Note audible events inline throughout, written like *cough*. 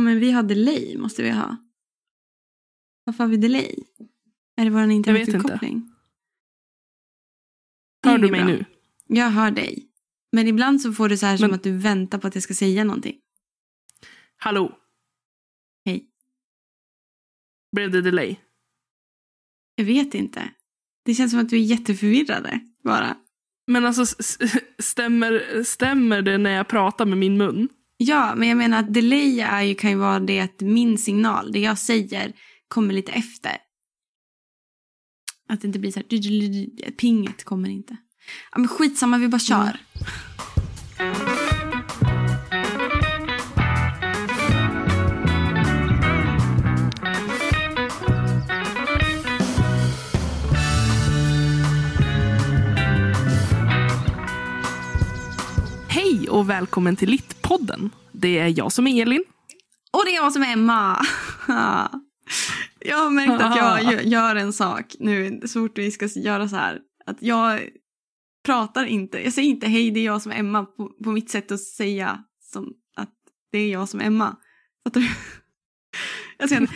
men vi har delay måste vi ha. Varför har vi delay? Är det vår inte. internetuppkoppling? Hör du mig bra. nu? Jag hör dig. Men ibland så får du så här men... som att du väntar på att jag ska säga någonting. Hallå? Hej. Blev det delay? Jag vet inte. Det känns som att du är jätteförvirrade bara. Men alltså stämmer, stämmer det när jag pratar med min mun? Ja, men jag menar att delay är ju, kan ju vara det att min signal, det jag säger, kommer lite efter. Att det inte blir så här, pinget kommer inte. Ja, men skitsamma, vi bara kör. Mm. Och välkommen till Littpodden. Det är jag som är Elin. Och det är jag som är Emma. jag har märkt att jag gör en sak nu så fort vi ska göra så här. Att jag pratar inte, jag säger inte hej det är jag som är Emma på, på mitt sätt att säga som att det är jag som är Emma. Fattar du? Jag säger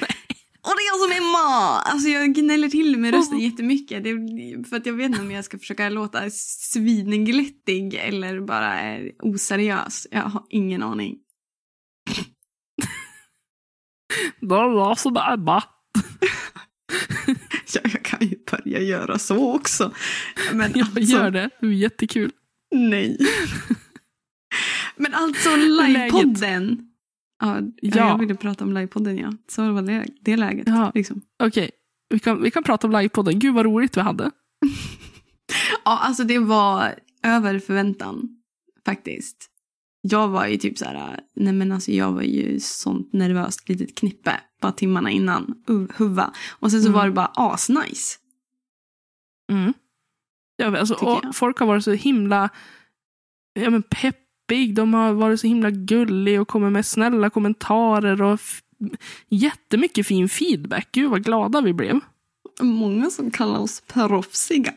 och det är jag som är Emma! Alltså jag gnäller till med rösten jättemycket. Det för att jag vet inte om jag ska försöka låta svinglättig eller bara är oseriös. Jag har ingen aning. Det är jag som är ja, jag kan ju börja göra så också. Men jag alltså... gör det. Det är jättekul. Nej. *laughs* Men alltså livepodden. Ja, ja. jag ville prata om livepodden ja. Så var det, det läget. Ja. Liksom. Okej, okay. vi, kan, vi kan prata om livepodden. Gud vad roligt vi hade. *laughs* ja, alltså det var över förväntan faktiskt. Jag var ju typ så här, nej men alltså jag var ju sånt nervöst litet knippe bara timmarna innan, uh, huva. Och sen så mm. var det bara asnice. Mm. Ja, alltså, folk har varit så himla ja, men pepp deppig. De har varit så himla gulliga och kommit med snälla kommentarer och jättemycket fin feedback. Gud vad glada vi blev. Många som kallar oss proffsiga.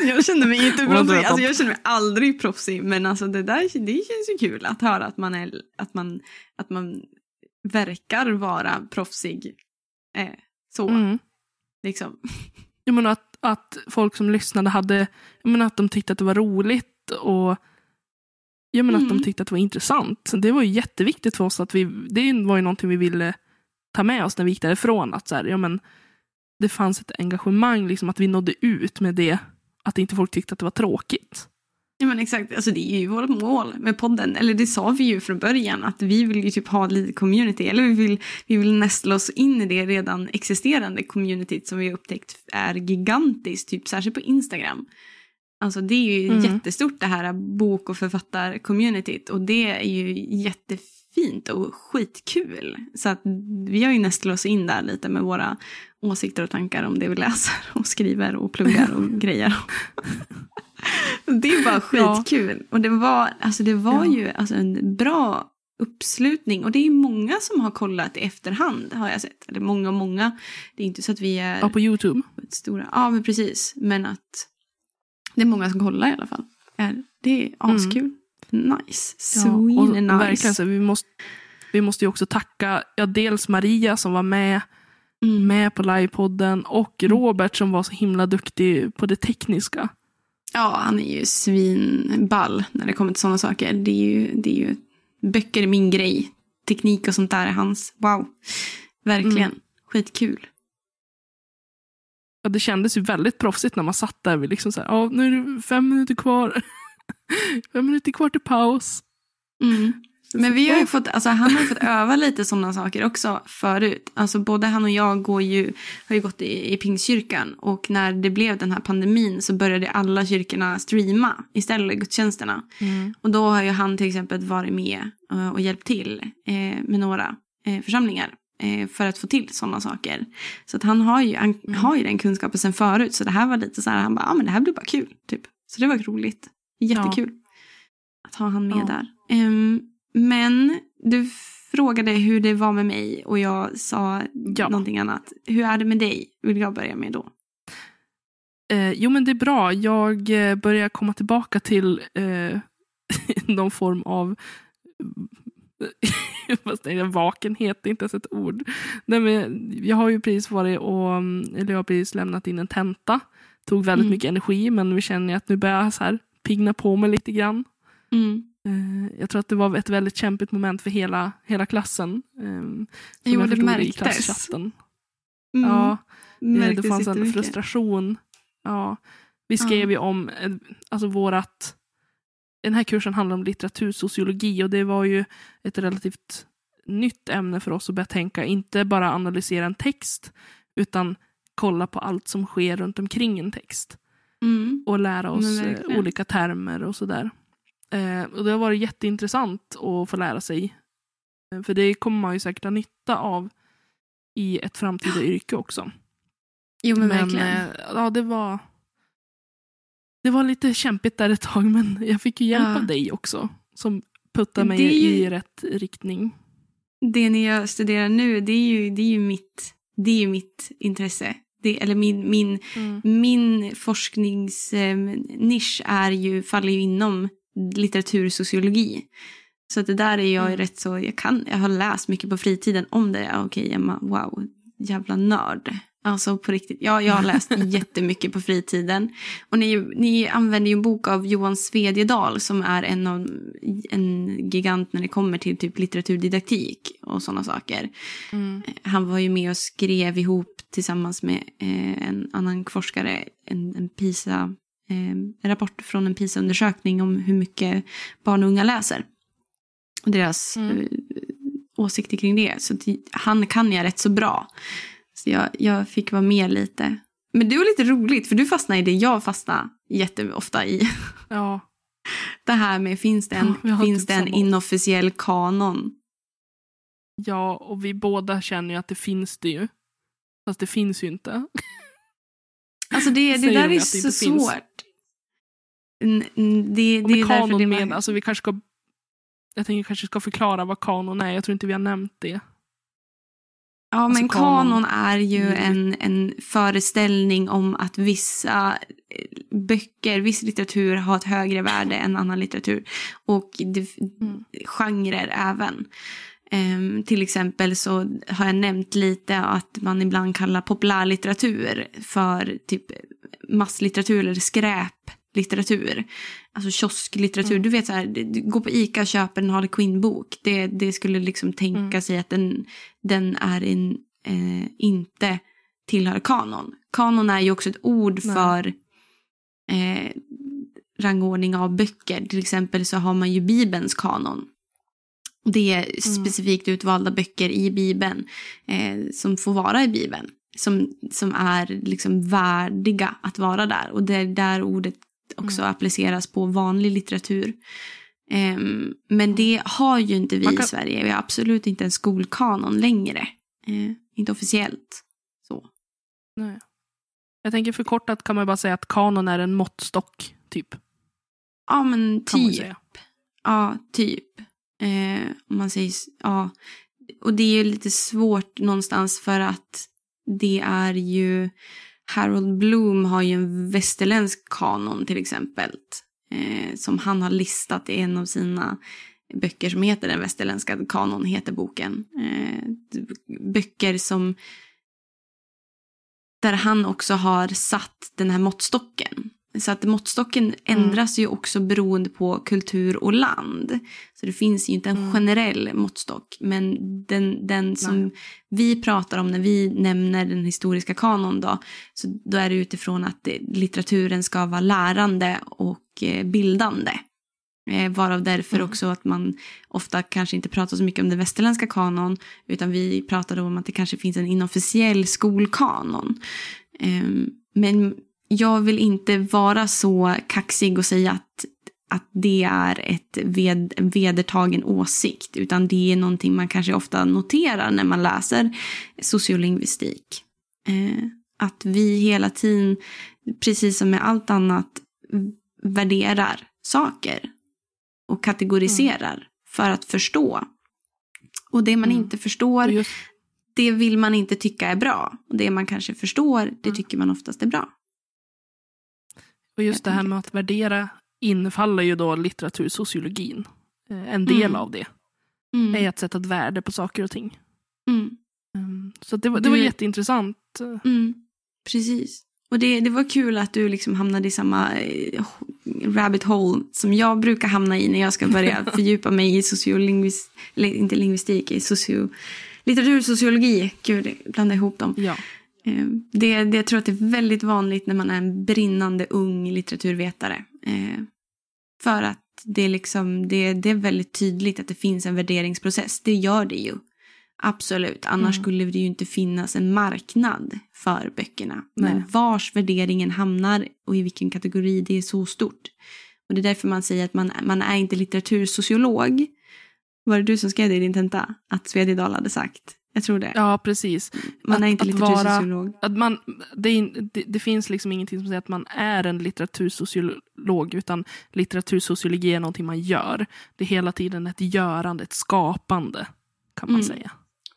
*laughs* Jag känner mig inte proffsig. Alltså, jag känner mig aldrig proffsig. Men alltså, det där det känns ju kul att höra att man, är, att man, att man verkar vara proffsig. Eh, så. Mm. Liksom. Jag menar att, att folk som lyssnade hade, jag menar att de tyckte att det var roligt och Ja, men mm. att de mm. tyckte att det var intressant. Det var ju jätteviktigt för oss. att vi, Det var ju någonting vi ville ta med oss när vi gick därifrån. Att så här, ja, men det fanns ett engagemang, liksom, att vi nådde ut med det. Att inte folk tyckte att det var tråkigt. Ja men exakt, alltså det är ju vårt mål med podden. Eller det sa vi ju från början att vi vill ju typ ha lite community. Eller vi vill, vi vill nästla oss in i det redan existerande communityt som vi har upptäckt är gigantiskt. Typ särskilt på Instagram. Alltså det är ju mm. jättestort det här bok och författar-communityt och det är ju jättefint och skitkul. Så att vi har ju nästlat oss in där lite med våra åsikter och tankar om det vi läser *laughs* och skriver och pluggar och *laughs* grejer. *laughs* det är bara skitkul. Ja. Och det var, alltså det var ja. ju alltså en bra uppslutning. Och det är många som har kollat i efterhand har jag sett. Eller många, många. Det är inte så att vi är... Ja, på YouTube. Stora. Ja, men precis. Men att det är många som kollar i alla fall. Det är askul. Mm. Nice. Sweden ja, och nice. Verkligen, så vi, måste, vi måste ju också tacka ja, dels Maria som var med, mm. med på livepodden och mm. Robert som var så himla duktig på det tekniska. Ja, han är ju svinball när det kommer till sådana saker. Det är ju, det är ju, böcker är min grej. Teknik och sånt där är hans. Wow. Verkligen. Mm. Skitkul. Ja, det kändes ju väldigt proffsigt när man satt där. Vid liksom så här, ja, nu är det fem minuter kvar. *laughs* fem minuter kvar till paus. Mm. Men vi har ju fått, alltså han har ju fått öva lite sådana saker också förut. Alltså både han och jag går ju, har ju gått i, i Pingstkyrkan och när det blev den här pandemin så började alla kyrkorna streama istället gudstjänsterna. Mm. Och då har ju han till exempel varit med och, och hjälpt till eh, med några eh, församlingar eh, för att få till sådana saker. Så att han har ju, han mm. har ju den kunskapen sen förut. Så det här var lite så här, han bara, ja ah, men det här blir bara kul. Typ. Så det var roligt. Jättekul. Ja. Att ha han med ja. där. Um, men du frågade hur det var med mig och jag sa ja. någonting annat. Hur är det med dig? Vill jag börja med då. Eh, jo men det är bra. Jag eh, börjar komma tillbaka till eh, *laughs* någon form av *laughs* Fast det är vakenhet, det är inte ens ett ord. Nej, men jag har ju precis varit och, eller jag har precis lämnat in en tenta. Tog väldigt Mm. mycket energi men nu känner jag att nu börjar jag så här pigna på mig lite grann. Mm. Eh, Jag tror att det var ett väldigt kämpigt moment för hela, hela klassen. eh, Som Jo, jag det i märktes. klasschatten. Mm. Ja, eh, det Märktes fanns en frustration. Ja. Vi skrev ju om eh, alltså vårat... Den här kursen handlar om litteratursociologi och det var ju ett relativt nytt ämne för oss att börja tänka. Inte bara analysera en text utan kolla på allt som sker runt omkring en text. Mm. Och lära oss eh, olika termer och sådär. Eh, och det har varit jätteintressant att få lära sig. Eh, För det kommer man ju säkert ha nytta av i ett framtida *gasps* yrke också. Jo, men, Men verkligen. eh, ja, det var det var lite kämpigt där ett tag men jag fick ju hjälp Ja. av dig också. Som puttade mig ju- i rätt riktning. Det ni jag studerar nu, det är ju, det är ju, mitt, det är mitt intresse. Det, eller min, min, min forskningsnisch är ju, faller ju inom litteratursociologi. Så att det där är jag Mm. rätt så, jag kan, jag har läst mycket på fritiden om det. Okej Emma, wow, jävla nörd. Alltså på riktigt, ja jag har läst *laughs* jättemycket på fritiden. Och ni, ni använder ju en bok av Johan Svedjedal som är en, av, en gigant när det kommer till typ litteraturdidaktik och sådana saker. Mm. Han var ju med och skrev ihop tillsammans med eh, en annan forskare en, en PISA, eh, rapport från en PISA-undersökning om hur mycket barn och unga läser. Och deras Mm. eh, åsikter kring det. Så han kan jag rätt så bra. Så jag, jag fick vara med lite. Men det var lite roligt för du fastnade i det jag fastnade jätteofta i. *laughs* Ja, Det här med finns det en, Ja, finns typ det en inofficiell kanon? ja, och vi båda känner ju att det finns det ju. Fast det finns ju inte. *laughs* Alltså det, det där är det så svårt. N- Det, Och det med är kanon det med, var... alltså vi kanske ska jag tänker kanske ska förklara vad kanon är. Jag tror inte vi har nämnt det. Ja, alltså men kanon. kanon är ju Mm. en, en föreställning om att vissa eh, böcker, viss litteratur har ett högre värde än annan litteratur. Och det, Mm. genrer även. Ehm, till exempel så har jag nämnt lite att man ibland kallar populärlitteratur för typ masslitteratur eller skräplitteratur. Alltså kiosklitteratur. Mm. Du vet så här, går på Ica och köper en Harley Quinn-bok. Det, det skulle liksom tänka Mm. sig att den, den är en, eh, inte tillhör kanon. Kanon är ju också ett ord Nej. för eh, rangordning av böcker. Till exempel så har man ju Bibelns kanon. Det är Mm. specifikt utvalda böcker i Bibeln eh, som får vara i Bibeln. Som, som är liksom värdiga att vara där. Och det är där ordet också Mm. appliceras på vanlig litteratur. Ehm, men det har ju inte vi kan- i Sverige. Vi har absolut inte en skolkanon längre. Eh, inte officiellt. Så. Nej. Jag tänker förkortat kan man bara säga att kanon är en måttstock, typ. Ja men typ. Ja, typ. Eh, om man säger ja. Och det är ju lite svårt någonstans för att det är ju Harold Bloom har ju en västerländsk kanon till exempel. Eh, som han har listat i en av sina böcker som heter Den västerländska kanon, heter boken. Eh, böcker som där han också har satt den här måttstocken. Så att måttstocken ändras ju också beroende på kultur och land. Så det finns ju inte en Mm. generell måttstock. Men den, den som Nej. vi pratar om när vi nämner den historiska kanon då. Så då är det utifrån att litteraturen ska vara lärande och eh, bildande. Eh, varav därför Mm. också att man ofta kanske inte pratar så mycket om den västerländska kanon. Utan vi pratar om att det kanske finns en inofficiell skolkanon. Ehm, men jag vill inte vara så kaxig och säga att, att det är ett ved, en vedertagen åsikt. Utan det är någonting man kanske ofta noterar när man läser sociolingvistik. Eh, att vi hela tiden, precis som med allt annat, värderar saker. Och kategoriserar för att förstå. Och det man Mm. inte förstår just, det vill man inte tycka är bra. Och det man kanske förstår, det Mm. tycker man oftast är bra. Och just det här med att värdera infaller ju då litteratursociologin. Eh, En del Mm. av det. Mm. är att sätta ett värde på saker och ting. Mm. Um, så det var, det var Du- jätteintressant. Mm. Precis. Och det, det var kul att du liksom hamnade i samma eh, rabbit hole som jag brukar hamna i när jag ska börja *laughs* fördjupa mig i sociolingvistik, inte lingvistik, i socio, litteratursociologi. Gud, jag blandar ihop dem. Ja. Eh, Det, det, jag tror att det är väldigt vanligt när man är en brinnande ung litteraturvetare. Eh, För att det är, liksom, det, det är väldigt tydligt att det finns en värderingsprocess. Det gör det ju. Absolut, annars Mm. skulle det ju inte finnas en marknad för böckerna. Men Nej. vars värderingen hamnar och i vilken kategori det är så stort. Och det är därför man säger att man, man är inte litteratursociolog. Var det du som skrev det i din tenta? Att Svedjedal hade sagt? Jag tror det. ja, precis. man är att- inte att vara- litteratursociolog. Att man, det, är det, det finns liksom ingenting som säger att man är en litteratursociolog, utan litteratursociologi är någonting man gör. Det är hela tiden ett görande, ett skapande, kan man Mm. säga.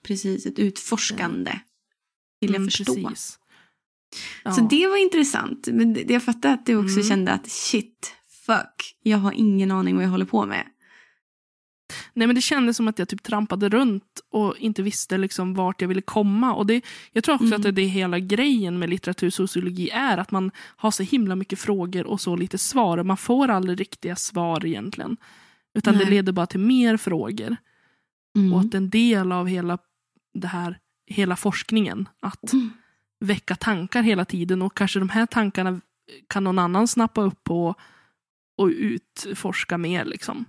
Precis, ett utforskande. Vill jag Mm, förstå. Ja. Så det var intressant. Men jag fattar att du också Mm. kände att shit, fuck, jag har ingen aning vad jag håller på med. Nej, men det kändes som att jag typ trampade runt och inte visste liksom vart jag ville komma. Och det, jag tror också Mm. att det, det är hela grejen med litteratursociologi är att man har så himla mycket frågor och så lite svar. Och man får aldrig riktiga svar egentligen. Utan det Nej. leder bara till mer frågor. Mm. Och att en del av hela, det här, hela forskningen, att Mm. väcka tankar hela tiden och kanske de här tankarna kan någon annan snappa upp på och utforska mer. Liksom.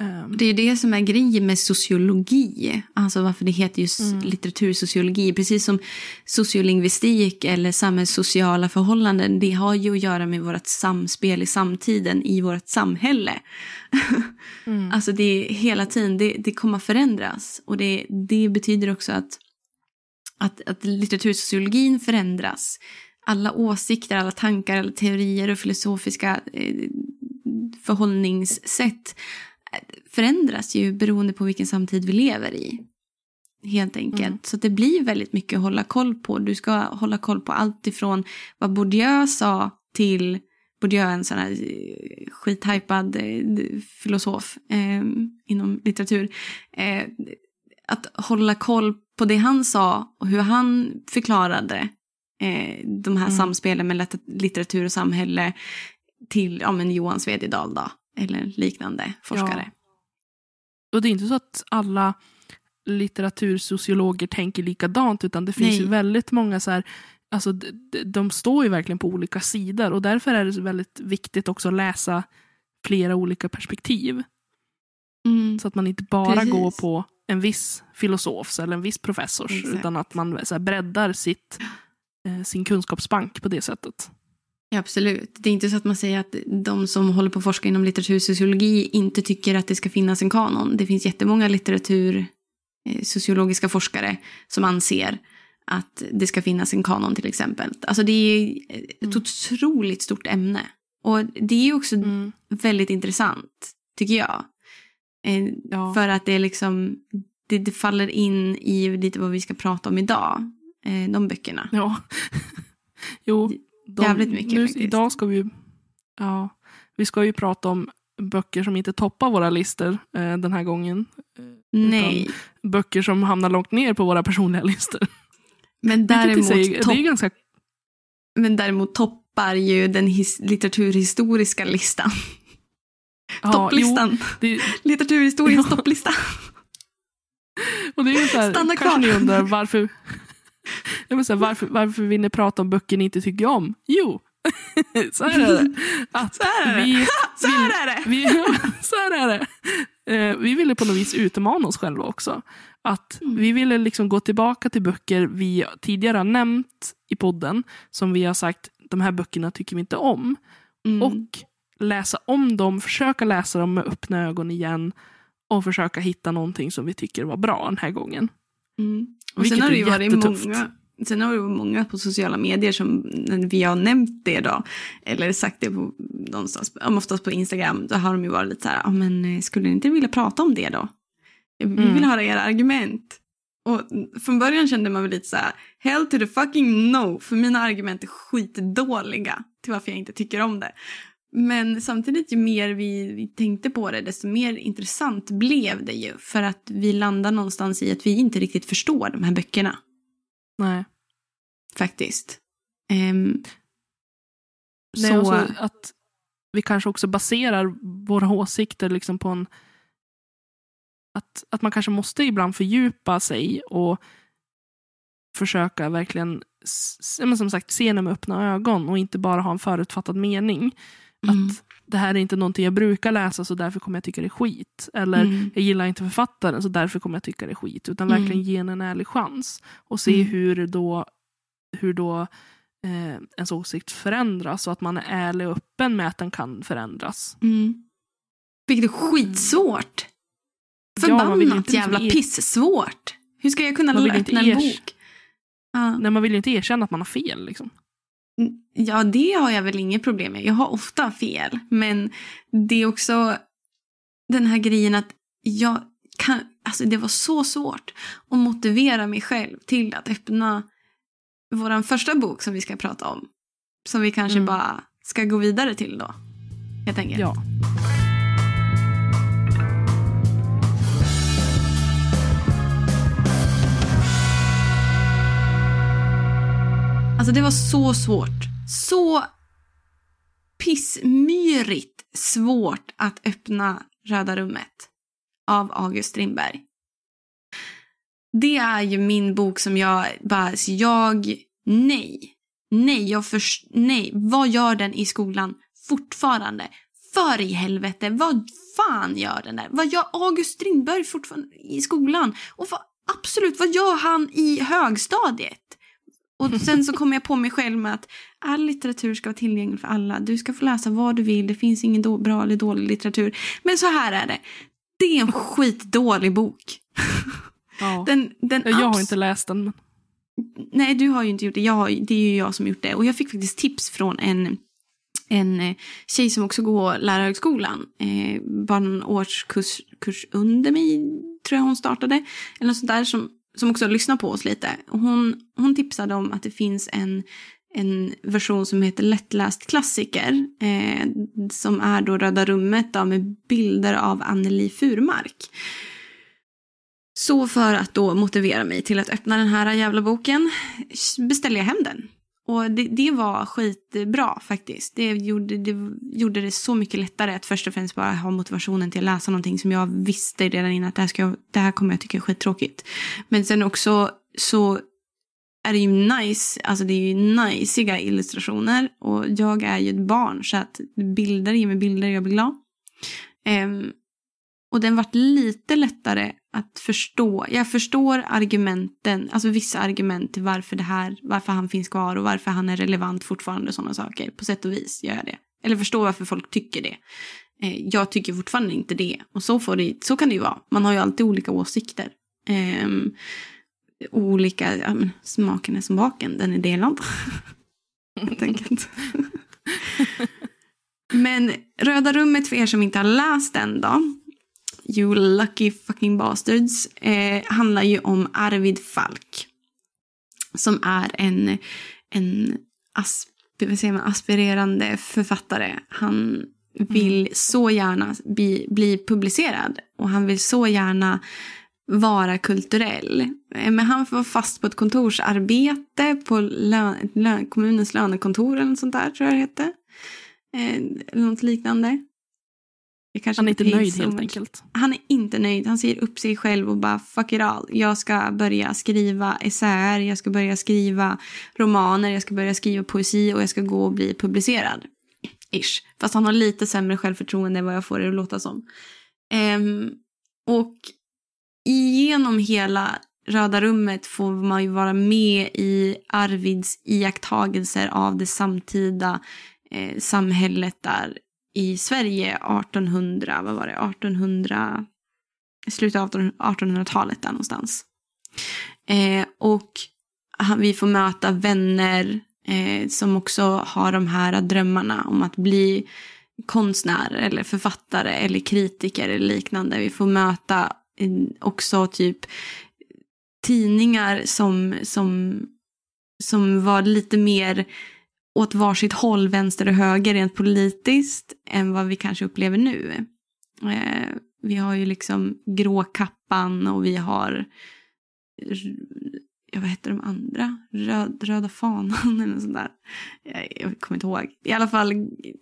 Ehm, Det är ju det som är grejen med sociologi. Alltså varför det heter just Mm. litteratursociologi. Precis som sociolingvistik eller samhällssociala förhållanden. Det har ju att göra med vårt samspel i samtiden i vårt samhälle. *laughs* mm. Alltså det är hela tiden, det, det kommer att förändras. Och det, det betyder också att, att, att litteratursociologin förändras. Alla åsikter, alla tankar, alla teorier och filosofiska eh, förhållningssätt förändras ju beroende på vilken samtid vi lever i. Helt enkelt. Mm. Så det blir väldigt mycket att hålla koll på. Du ska hålla koll på allt ifrån vad Bourdieu sa till Bourdieu, en sån här eh, skithypad eh, filosof eh, inom litteratur. Eh, att hålla koll på det han sa och hur han förklarade eh, de här Mm. samspelen med lit- litteratur och samhälle till ja, men Johan Svedjedal då, eller liknande forskare. Och det är inte så att alla litteratursociologer tänker likadant utan det finns Nej. ju väldigt många så här, alltså de, står ju verkligen på olika sidor och därför är det väldigt viktigt också att läsa flera olika perspektiv. Mm. Så att man inte bara Precis. går på en viss filosofs eller en viss professors Exakt. utan att man så här, breddar sitt, eh, sin kunskapsbank på det sättet. Ja, absolut. Det är inte så att man säger att de som håller på att forska inom litteratursociologi inte tycker att det ska finnas en kanon. Det finns jättemånga litteratursociologiska forskare som anser att det ska finnas en kanon till exempel. Alltså det är ett Mm. otroligt stort ämne. Och det är också Mm. väldigt intressant, tycker jag. Eh, Ja. För att det är liksom, det, det faller in i lite vad vi ska prata om idag. Eh, de böckerna. Ja. *laughs* jo, de, Jävligt mycket nu, faktiskt. Idag ska vi ja, vi ska ju prata om böcker som inte toppar våra listor eh, den här gången. Nej. Böcker som hamnar långt ner på våra personliga listor. Men däremot, sig, det är topp, ganska men däremot toppar ju den his, litteraturhistoriska listan. ja, Topplistan. Jo, det, Litteraturhistoriens *laughs* Ja. topplista. och det är ju så här, Stanna kanske kvar. ni undrar varför, jag vill säga, varför, varför vill ni prata om böcker ni inte tycker om? Jo, *laughs* så här är det. Att Så här är det. vi, *laughs* Så här är det. Vi, *laughs* så här är det. Eh, vi ville på något vis utmana oss själva också. Att Mm. Vi ville liksom gå tillbaka till böcker vi tidigare har nämnt i podden. Som vi har sagt, de här böckerna tycker vi inte om. Mm. Och läsa om dem, försöka läsa dem med öppna ögon igen. Och försöka hitta någonting som vi tycker var bra den här gången. Mm. Och Vilket sen har det ju varit många, sen har det varit många på sociala medier som när vi har nämnt det då, eller sagt det på, någonstans, oftast på Instagram, då har de ju varit lite så här, ja men eh, skulle ni inte vilja prata om det då? Vi Mm. vill höra era argument. Och från början kände man väl lite så här, hell to the fucking no, för mina argument är skitdåliga till varför jag inte tycker om det. Men samtidigt ju mer vi, vi tänkte på det desto mer intressant blev det ju. För att vi landar någonstans i att vi inte riktigt förstår de här böckerna. Nej. Faktiskt. Um, Nej, så... att vi kanske också baserar våra åsikter liksom på en... Att, att man kanske måste ibland fördjupa sig och försöka verkligen som sagt, se det med öppna ögon och inte bara ha en förutfattad mening. Mm. Att det här är inte någonting jag brukar läsa så därför kommer jag tycka det är skit. Eller mm. jag gillar inte författaren så därför kommer jag tycka det är skit. Utan mm. verkligen ge en ärlig chans. Och se mm. hur då, hur då eh, ens åsikt förändras och att man är ärlig och öppen med att den kan förändras. Mm. Vilket är skitsvårt. Förbannat ja, jävla pissvårt. Hur ska jag kunna öppna en bok? Ja. Nej, man vill ju inte erkänna att man har fel. Liksom. Ja, det har jag väl inget problem med. Jag har ofta fel. Men det är också den här grejen att jag kan, alltså det var så svårt att motivera mig själv till att öppna vår första bok som vi ska prata om. Som vi kanske mm. bara ska gå vidare till då. Helt enkelt. Ja. Alltså det var så svårt. Så pissmyrigt svårt att öppna Röda rummet av August Strindberg. Det är ju min bok som jag bara, jag, nej. Nej, jag först, nej. Vad gör den i skolan fortfarande? För i helvete, vad fan gör den där? Vad gör August Strindberg fortfarande i skolan? Och vad, absolut, vad gör han i högstadiet? Och sen så kom jag på mig själv med att all litteratur ska vara tillgänglig för alla. Du ska få läsa vad du vill. Det finns ingen då, bra eller dålig litteratur. Men så här är det. Det är en skitdålig bok. Ja. Den, den jag har inte läst den. Men... Nej, du har ju inte gjort det. Jag har, det är ju jag som gjort det. Och jag fick faktiskt tips från en, en eh, tjej som också går lärarhögskolan. Eh, bara någon årskurs kurs under mig, tror jag hon startade. Eller något sånt där som som också lyssnar på oss lite. Hon, hon tipsade om att det finns en, en version som heter Lättläst klassiker. Eh, som är då Röda rummet då, med bilder av Anneli Furmark. Så för att då motivera mig till att öppna den här jävla boken beställer jag hem den. Och det, det, var skitbra faktiskt. Det gjorde, det gjorde det så mycket lättare att först och främst bara ha motivationen till att läsa någonting som jag visste redan innan att det här, ska jag, det här kommer jag tycka är skittråkigt. Men sen också så är det ju nice, alltså det är ju najsiga illustrationer och jag är ju ett barn så att bilder ger mig bilder och jag blir glad. Um, och den vart lite lättare att förstå. Jag förstår argumenten, alltså vissa argument till varför det här, varför han finns kvar och varför han är relevant fortfarande och sådana saker. På sätt och vis gör jag det. Eller förstår varför folk tycker det. Eh, jag tycker fortfarande inte det. Och så, får det, så kan det ju vara. Man har ju alltid olika åsikter. Eh, olika, ja, men, smaken är som baken, den är delad. *laughs* Helt enkelt. *laughs* men Röda rummet för er som inte har läst den då You lucky fucking bastards, eh, handlar ju om Arvid Falk. Som är en, en asp, vad säger man, aspirerande författare. Han vill mm. så gärna bli, bli publicerad och han vill så gärna vara kulturell. Eh, men han var fast på ett kontorsarbete på lön, lön, kommunens lönekontor eller något sånt där tror jag det hette. Eh, eller något liknande han är inte nöjd helt enkelt. Han är inte nöjd. Han säger upp sig själv och bara fuck it all. Jag ska börja skriva essäer, jag ska börja skriva romaner, jag ska börja skriva poesi och jag ska gå och bli publicerad. Ish. Fast han har lite sämre självförtroende än vad jag får det att låta som. Um, och genom hela Röda rummet får man ju vara med i Arvids iakttagelser av det samtida eh, samhället där i Sverige 1800, vad var det, 1800, slutet av 1800-talet där någonstans. Eh, och vi får möta vänner eh, som också har de här drömmarna om att bli konstnär eller författare eller kritiker eller liknande. Vi får möta eh, också typ tidningar som, som, som var lite mer åt varsitt håll, vänster och höger rent politiskt, än vad vi kanske upplever nu. Eh, vi har ju liksom gråkappan och vi har ja, vad heter de andra? Röd, röda fanan *laughs* eller något sånt där. Jag, jag kommer inte ihåg. I alla fall,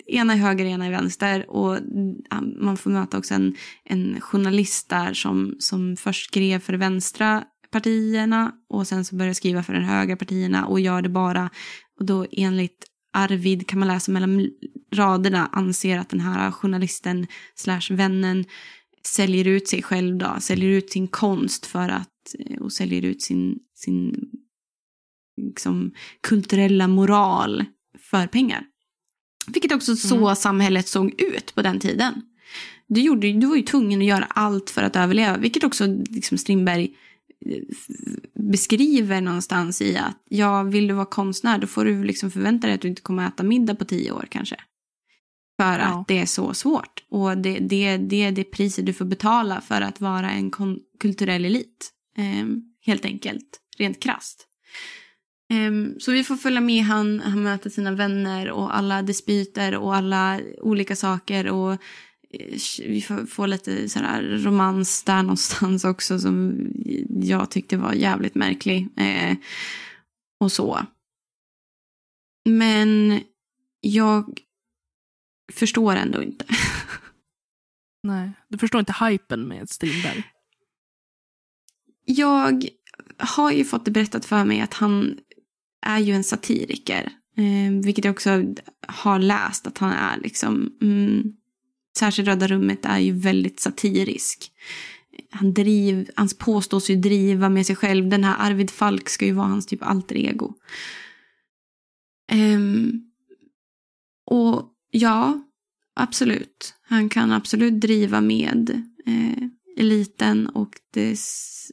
ena är höger, ena är vänster. Och mm, man får möta också en, en journalist där som, som först skrev för vänstra partierna och sen så börjar skriva för de högra partierna och gör det bara. Och då enligt Arvid kan man läsa mellan raderna anser att den här journalisten slash vännen säljer ut sig själv då, säljer ut sin konst för att och säljer ut sin, sin liksom, kulturella moral för pengar. Vilket också så mm. samhället såg ut på den tiden. Du, gjorde, du var ju tvungen att göra allt för att överleva, vilket också liksom Strindberg eh, beskriver någonstans i att ja, vill du vara konstnär då får du liksom förvänta dig att du inte kommer att äta middag på tio år kanske. För ja. att det är så svårt. Och det, det, det är det priset du får betala för att vara en kulturell elit. Um, helt enkelt, rent krast. Um, så vi får följa med han, han möter sina vänner och alla dispyter och alla olika saker. Och vi får, får lite sådär romans där någonstans också som jag tyckte var jävligt märklig. Uh, och så. Men jag förstår ändå inte. *laughs* Nej, du förstår inte hypen med Strindberg? Jag har ju fått det berättat för mig att han är ju en satiriker. Eh, vilket jag också har läst att han är liksom. Mm, särskilt Röda rummet är ju väldigt satirisk. Han, driv, han påstås ju driva med sig själv. Den här Arvid Falk ska ju vara hans typ alter ego. Um, och ja, absolut. Han kan absolut driva med eh, eliten och det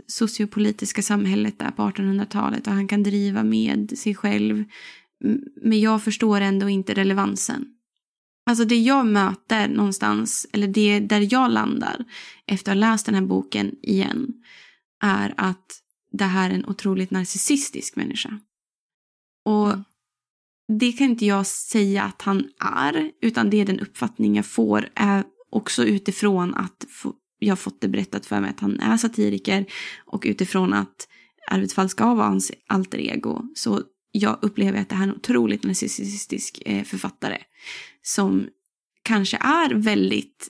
sociopolitiska samhället där på 1800-talet och han kan driva med sig själv. Men jag förstår ändå inte relevansen. Alltså det jag möter någonstans, eller det där jag landar efter att ha läst den här boken igen, är att det här är en otroligt narcissistisk människa. Och mm. det kan inte jag säga att han är, utan det är den uppfattning jag får, är också utifrån att jag har fått det berättat för mig att han är satiriker och utifrån att Arvid Fall ska vara hans alter ego så jag upplever att det här är en otroligt narcissistisk eh, författare som kanske är väldigt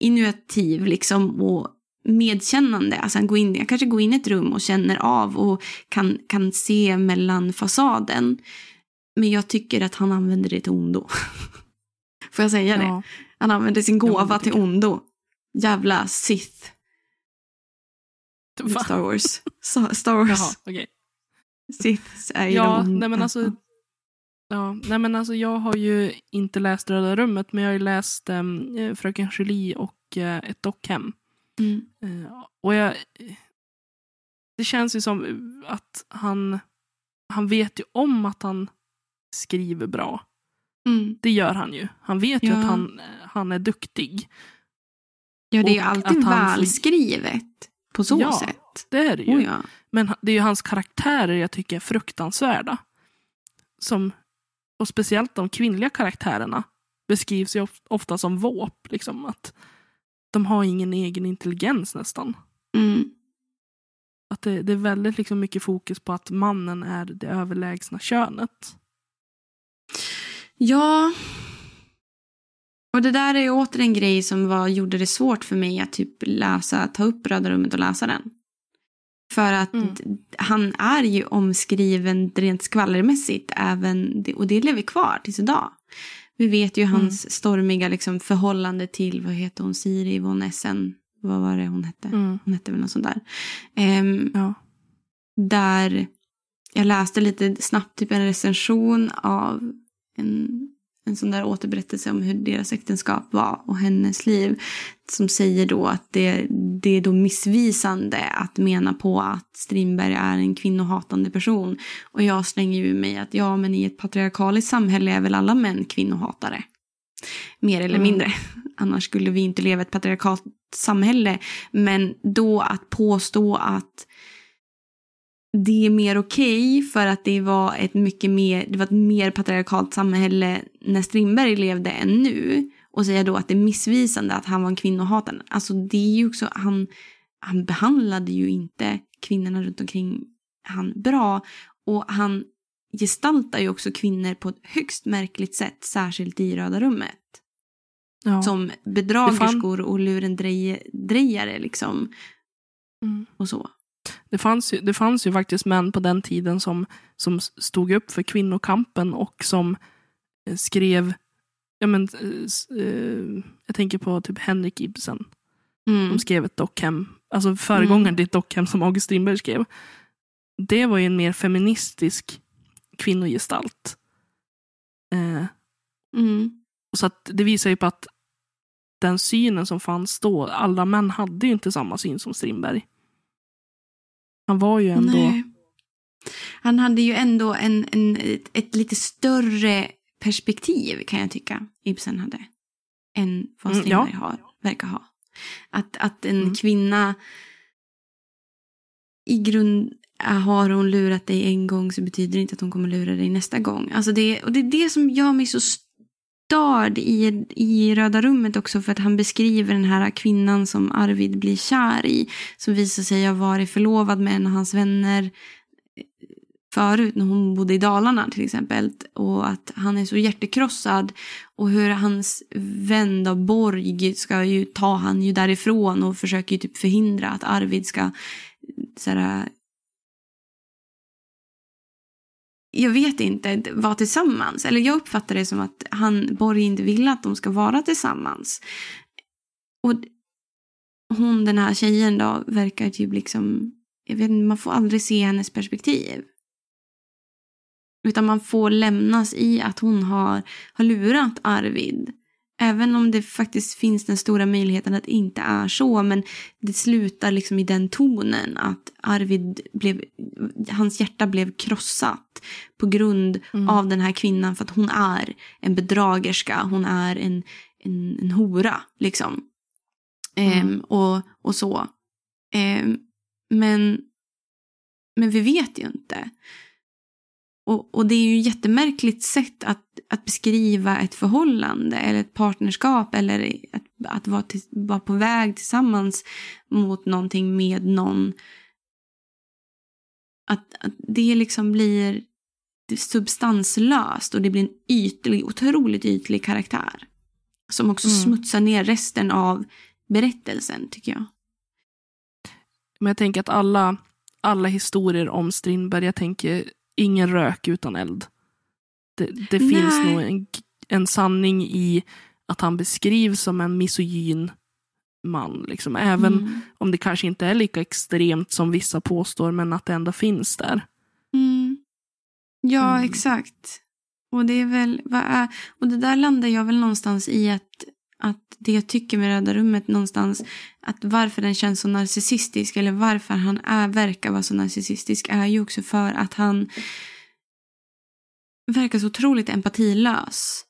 innovativ liksom och medkännande. Alltså går in, han kanske går in i ett rum och känner av och kan, kan se mellan fasaden. Men jag tycker att han använder det till ondo. *laughs* Får jag säga ja. det? Han använder sin gåva till ondo jävla Sith. Star Wars. Star Wars. Jaha, okay. Sith är ju ja, de nej men alltså, Ja, nej men alltså jag har ju inte läst Röda rummet men jag har ju läst um, Fröken Julie och uh, Ett dockhem. Mm. Uh, och jag, det känns ju som att han, han vet ju om att han skriver bra. Mm. Det gör han ju. Han vet ja. ju att han, han är duktig. Ja, det är ju alltid välskrivet på så ja, sätt. det är det ju. Oh, ja. Men det är ju hans karaktärer jag tycker är fruktansvärda. Som, och speciellt de kvinnliga karaktärerna beskrivs ju ofta som våp. Liksom, att de har ingen egen intelligens nästan. Mm. Att det, det, är väldigt liksom mycket fokus på att mannen är det överlägsna könet. Ja, och det där är åter en grej som var, gjorde det svårt för mig att typ läsa, ta upp Röda rummet och läsa den. För att mm. han är ju omskriven rent skvallermässigt även, och det lever kvar tills idag. Vi vet ju mm. hans stormiga liksom, förhållande till, vad heter hon, Siri von Essen. Vad var det hon hette? Mm. Hon hette väl något sånt där. Um, ja. Där jag läste lite snabbt typ en recension av en en sån där återberättelse om hur deras äktenskap var och hennes liv. Som säger då att det, det är då missvisande att mena på att Strindberg är en kvinnohatande person. Och jag slänger ju mig att ja men i ett patriarkaliskt samhälle är väl alla män kvinnohatare. Mer eller mm. mindre. *laughs* Annars skulle vi inte leva i ett patriarkalt samhälle. Men då att påstå att det är mer okej okay för att det var ett mycket mer, det var ett mer patriarkalt samhälle när Strindberg levde än nu. Och säga då att det är missvisande att han var en kvinnohatare. Alltså det är ju också, han, han behandlade ju inte kvinnorna runt omkring han bra. Och han gestaltar ju också kvinnor på ett högst märkligt sätt, särskilt i Röda rummet. Ja. Som bedragerskor och lurendrejare liksom. Mm. Och så. Det fanns, ju, det fanns ju faktiskt män på den tiden som, som stod upp för kvinnokampen och som eh, skrev, ja men, eh, eh, jag tänker på typ Henrik Ibsen. Mm. De skrev ett dockhem, alltså föregångaren mm. till ett dockhem som August Strindberg skrev. Det var ju en mer feministisk kvinnogestalt. Eh, mm. Så att det visar ju på att den synen som fanns då, alla män hade ju inte samma syn som Strindberg. Han var ju ändå... Nej. Han hade ju ändå en, en, ett, ett, lite större perspektiv kan jag tycka Ibsen hade. Än vad Strindberg mm, ja. har, verkar ha. Att, att en mm. kvinna i grund har hon lurat dig en gång så betyder det inte att hon kommer lura dig nästa gång. Alltså det, och det är det som gör mig så störd i, i Röda rummet också för att han beskriver den här kvinnan som Arvid blir kär i. Som visar sig ha varit förlovad med en av hans vänner eh, förut när hon bodde i Dalarna till exempel. Och att han är så hjärtekrossad. Och hur hans vän då, Borg ska ju ta han ju därifrån och försöker ju typ förhindra att Arvid ska eh, såhär, jag vet inte, vara tillsammans. Eller jag uppfattar det som att han, Borg inte vill att de ska vara tillsammans. Och hon, den här tjejen då, verkar typ liksom, jag vet inte, man får aldrig se hennes perspektiv. Utan man får lämnas i att hon har, har lurat Arvid. Även om det faktiskt finns den stora möjligheten att det inte är så. Men det slutar liksom i den tonen att Arvid blev, hans hjärta blev krossat. På grund mm. av den här kvinnan för att hon är en bedragerska. Hon är en, en, en hora liksom. Mm. Ehm, och, och så. Ehm, men, men vi vet ju inte. Och, och det är ju ett jättemärkligt sätt att, att beskriva ett förhållande eller ett partnerskap eller att, att vara, till, vara på väg tillsammans mot någonting med någon. Att, att det liksom blir substanslöst och det blir en ytlig, otroligt ytlig karaktär. Som också mm. smutsar ner resten av berättelsen tycker jag. Men jag tänker att alla, alla historier om Strindberg, jag tänker ingen rök utan eld. Det, det finns nog en, en sanning i att han beskrivs som en misogyn man. Liksom. Även mm. om det kanske inte är lika extremt som vissa påstår, men att det ändå finns där. Mm. Ja, mm. exakt. Och det är väl, vad är, och det där landar jag väl någonstans i att, att det jag tycker med Röda rummet någonstans, att varför den känns så narcissistisk eller varför han är, verkar vara så narcissistisk är ju också för att han verkar så otroligt empatilös.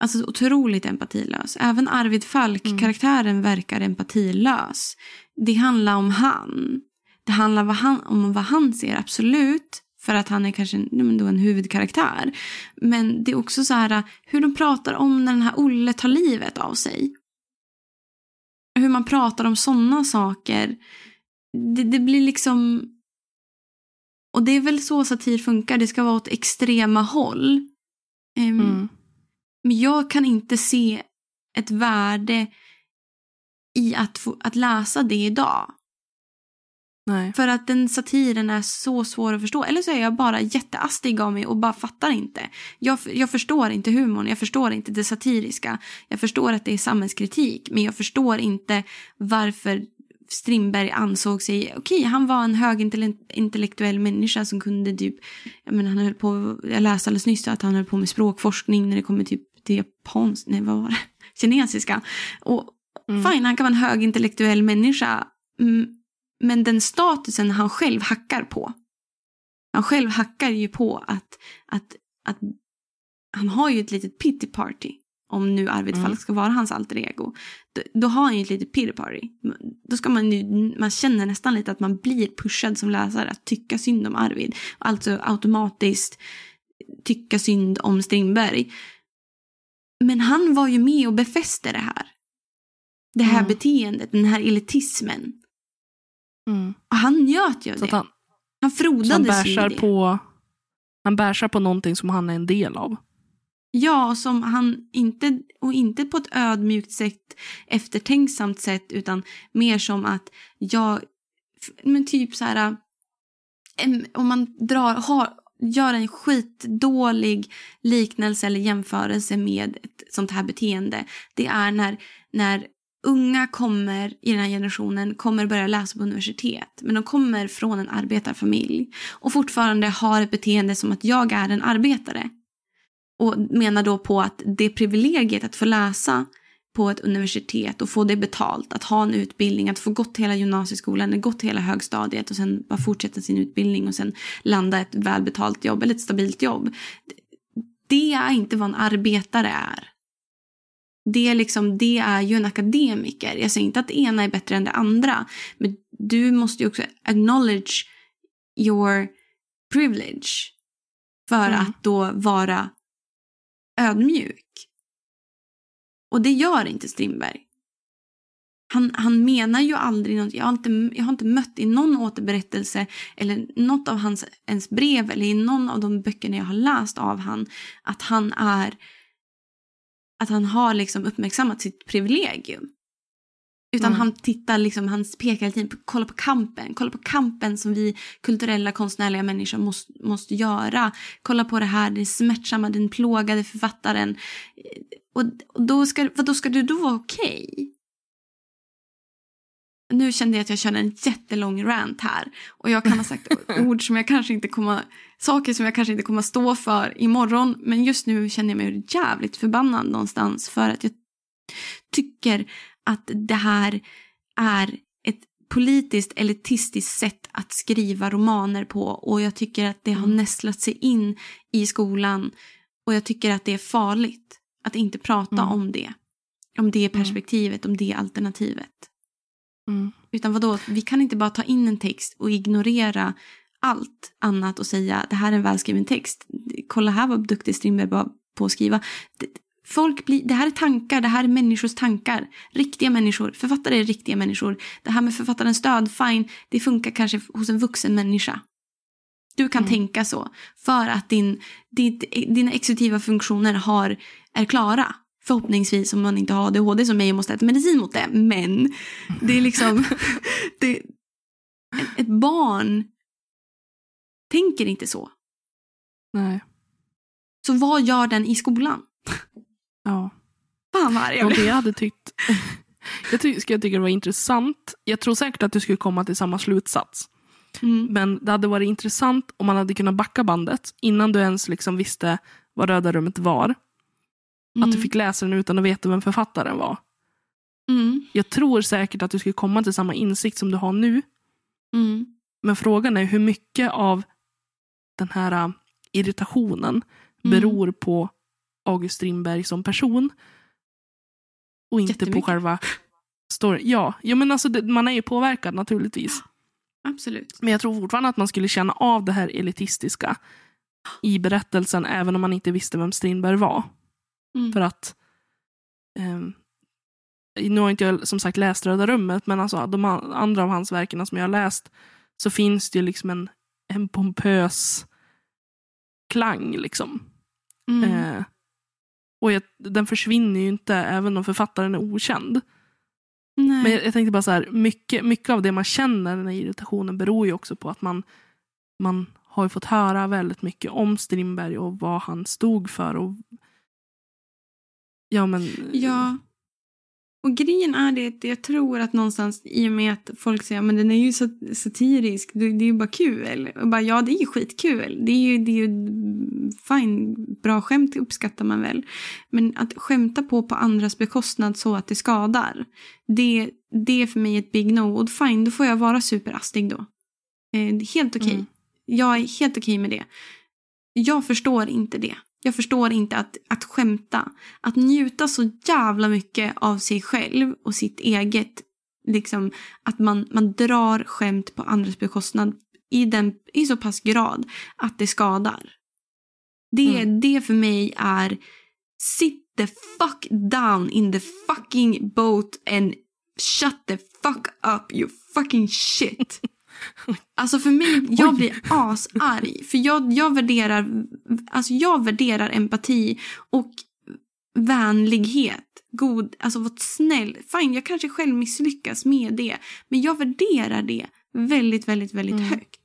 Alltså så otroligt empatilös. Även Arvid Falk, mm. karaktären, verkar empatilös. Det handlar om han. Det handlar om vad han ser, absolut. För att han är kanske en, då en huvudkaraktär. Men det är också så här hur de pratar om när den här Olle tar livet av sig. Hur man pratar om sådana saker. Det, det blir liksom... Och det är väl så satir funkar, det ska vara åt extrema håll. Um, mm. Men jag kan inte se ett värde i att, få, att läsa det idag. Nej. För att den satiren är så svår att förstå. Eller så är jag bara jätteastig av mig och bara fattar inte. Jag, jag förstår inte humorn, jag förstår inte det satiriska. Jag förstår att det är samhällskritik, men jag förstår inte varför Strindberg ansåg sig, okej okay, han var en högintellektuell människa som kunde typ, jag menar han höll på, jag läste alldeles nyss att han höll på med språkforskning när det kommer typ till japanskt, nej vad var det, kinesiska. Och mm. fine, han kan vara en högintellektuell människa, mm, men den statusen han själv hackar på. Han själv hackar ju på att, att, att han har ju ett litet pity party om nu Arvid Mm. Falk ska vara hans alter ego, då, då har han ju ett litet pity party. Då ska man ju, man känner nästan lite att man blir pushad som läsare att tycka synd om Arvid. Alltså automatiskt tycka synd om Strindberg. Men han var ju med och befäste det här. Det här Mm. beteendet, den här elitismen. Mm. Och han njöt ju av det. han, Han frodades ju i på han bärsar på någonting som han är en del av. Ja, som han inte, och inte på ett ödmjukt sätt, eftertänksamt sätt, utan mer som att jag, men typ så här, om man drar, har, gör en skitdålig liknelse eller jämförelse med ett sånt här beteende. Det är när, när unga kommer i den här generationen kommer börja läsa på universitet men de kommer från en arbetarfamilj och fortfarande har ett beteende som att jag är en arbetare. Och menar då på att det privilegiet att få läsa på ett universitet och få det betalt, att ha en utbildning, att få gått hela gymnasieskolan, gått hela högstadiet och sen bara fortsätta sin utbildning och sen landa ett välbetalt jobb eller ett stabilt jobb. Det är inte vad en arbetare är. Det är, liksom, det är ju en akademiker. Jag säger inte att det ena är bättre än det andra. Men du måste ju också acknowledge your privilege. För Mm. att då vara ödmjuk. Och det gör inte Strindberg. Han, han menar ju aldrig något. Jag har, inte, jag har inte mött i någon återberättelse eller något av hans ens brev eller i någon av de böckerna jag har läst av han att han är att han har liksom uppmärksammat sitt privilegium. Utan Mm. han tittar liksom, han pekar tiden på, kolla på kampen, kolla på kampen som vi kulturella konstnärliga människor måste, måste göra. Kolla på det här, det smärtsamma, den plågade författaren. Och, och då ska, vad då ska det då vara okej? Nu kände jag att jag körde en jättelång rant här. Och jag kan ha sagt *laughs* ord som jag kanske inte kommer, saker som jag kanske inte kommer stå för imorgon. Men just nu känner jag mig jävligt förbannad någonstans. För att jag tycker att det här är ett politiskt elitistiskt sätt att skriva romaner på. Och jag tycker att det har Mm. nästlat sig in i skolan. Och jag tycker att det är farligt att inte prata Mm. om det. Om det perspektivet, om det alternativet. Mm. Utan vadå, vi kan inte bara ta in en text och ignorera allt annat och säga det här är en välskriven text. Kolla här vad duktig Strindberg var på att skriva. Folk blir, det här är tankar, det här är människors tankar. Riktiga människor, författare är riktiga människor. Det här med författarens död, fine, det funkar kanske hos en vuxen människa. Du kan Mm. tänka så för att din, din, dina exekutiva funktioner har, är klara. Förhoppningsvis om man inte har ADHD som mig och måste äta medicin mot det. Men det är liksom... *laughs* det, ett barn tänker inte så. Nej. Så vad gör den i skolan? Ja. Fan vad arg jag blev. det jag hade tyckt... *laughs* jag ty- skulle tycka det var intressant. Jag tror säkert att du skulle komma till samma slutsats. Mm. Men det hade varit intressant om man hade kunnat backa bandet innan du ens liksom visste vad Röda rummet var. Att du fick läsa den utan att veta vem författaren var. Mm. Jag tror säkert att du skulle komma till samma insikt som du har nu. Mm. Men frågan är hur mycket av den här äh, irritationen Mm. beror på August Strindberg som person. Och inte på själva storyn. Ja, ja men alltså det, man är ju påverkad naturligtvis. Absolut. Men jag tror fortfarande att man skulle känna av det här elitistiska i berättelsen även om man inte visste vem Strindberg var. Mm. För att ehm, nu har inte jag som sagt läst Röda rummet men alltså de an- andra av hans verken som jag har läst så finns det ju liksom en, en pompös klang liksom. Mm. Eh, och jag, den försvinner ju inte även om författaren är okänd. Nej. Men jag, jag tänkte bara så här, mycket, mycket av det man känner, den här irritationen, beror ju också på att man, man har ju fått höra väldigt mycket om Strindberg och vad han stod för. Och, ja, men, Ja. Och grejen är det jag tror att någonstans i och med att folk säger men den är ju sat- satirisk, det, det är ju bara kul. Och bara, ja, det är ju skitkul. Det är ju, det är ju fine, bra skämt uppskattar man väl. Men att skämta på på andras bekostnad så att det skadar, det, det är för mig ett big no. Och fine, då får jag vara superastig då. Eh, helt okej. Mm. Jag är helt okej med det. Jag förstår inte det. Jag förstår inte att, att skämta. Att njuta så jävla mycket av sig själv och sitt eget. Liksom att man, man drar skämt på andras bekostnad i, den, i så pass grad att det skadar. Det, Mm. det för mig är sit the fuck down in the fucking boat and shut the fuck up you fucking shit. *laughs* Alltså för mig, jag Oj. blir asarg. För jag, jag, värderar, alltså jag värderar empati och vänlighet. God, alltså vara snäll. Fine, jag kanske själv misslyckas med det. Men jag värderar det väldigt, väldigt, väldigt Mm. högt.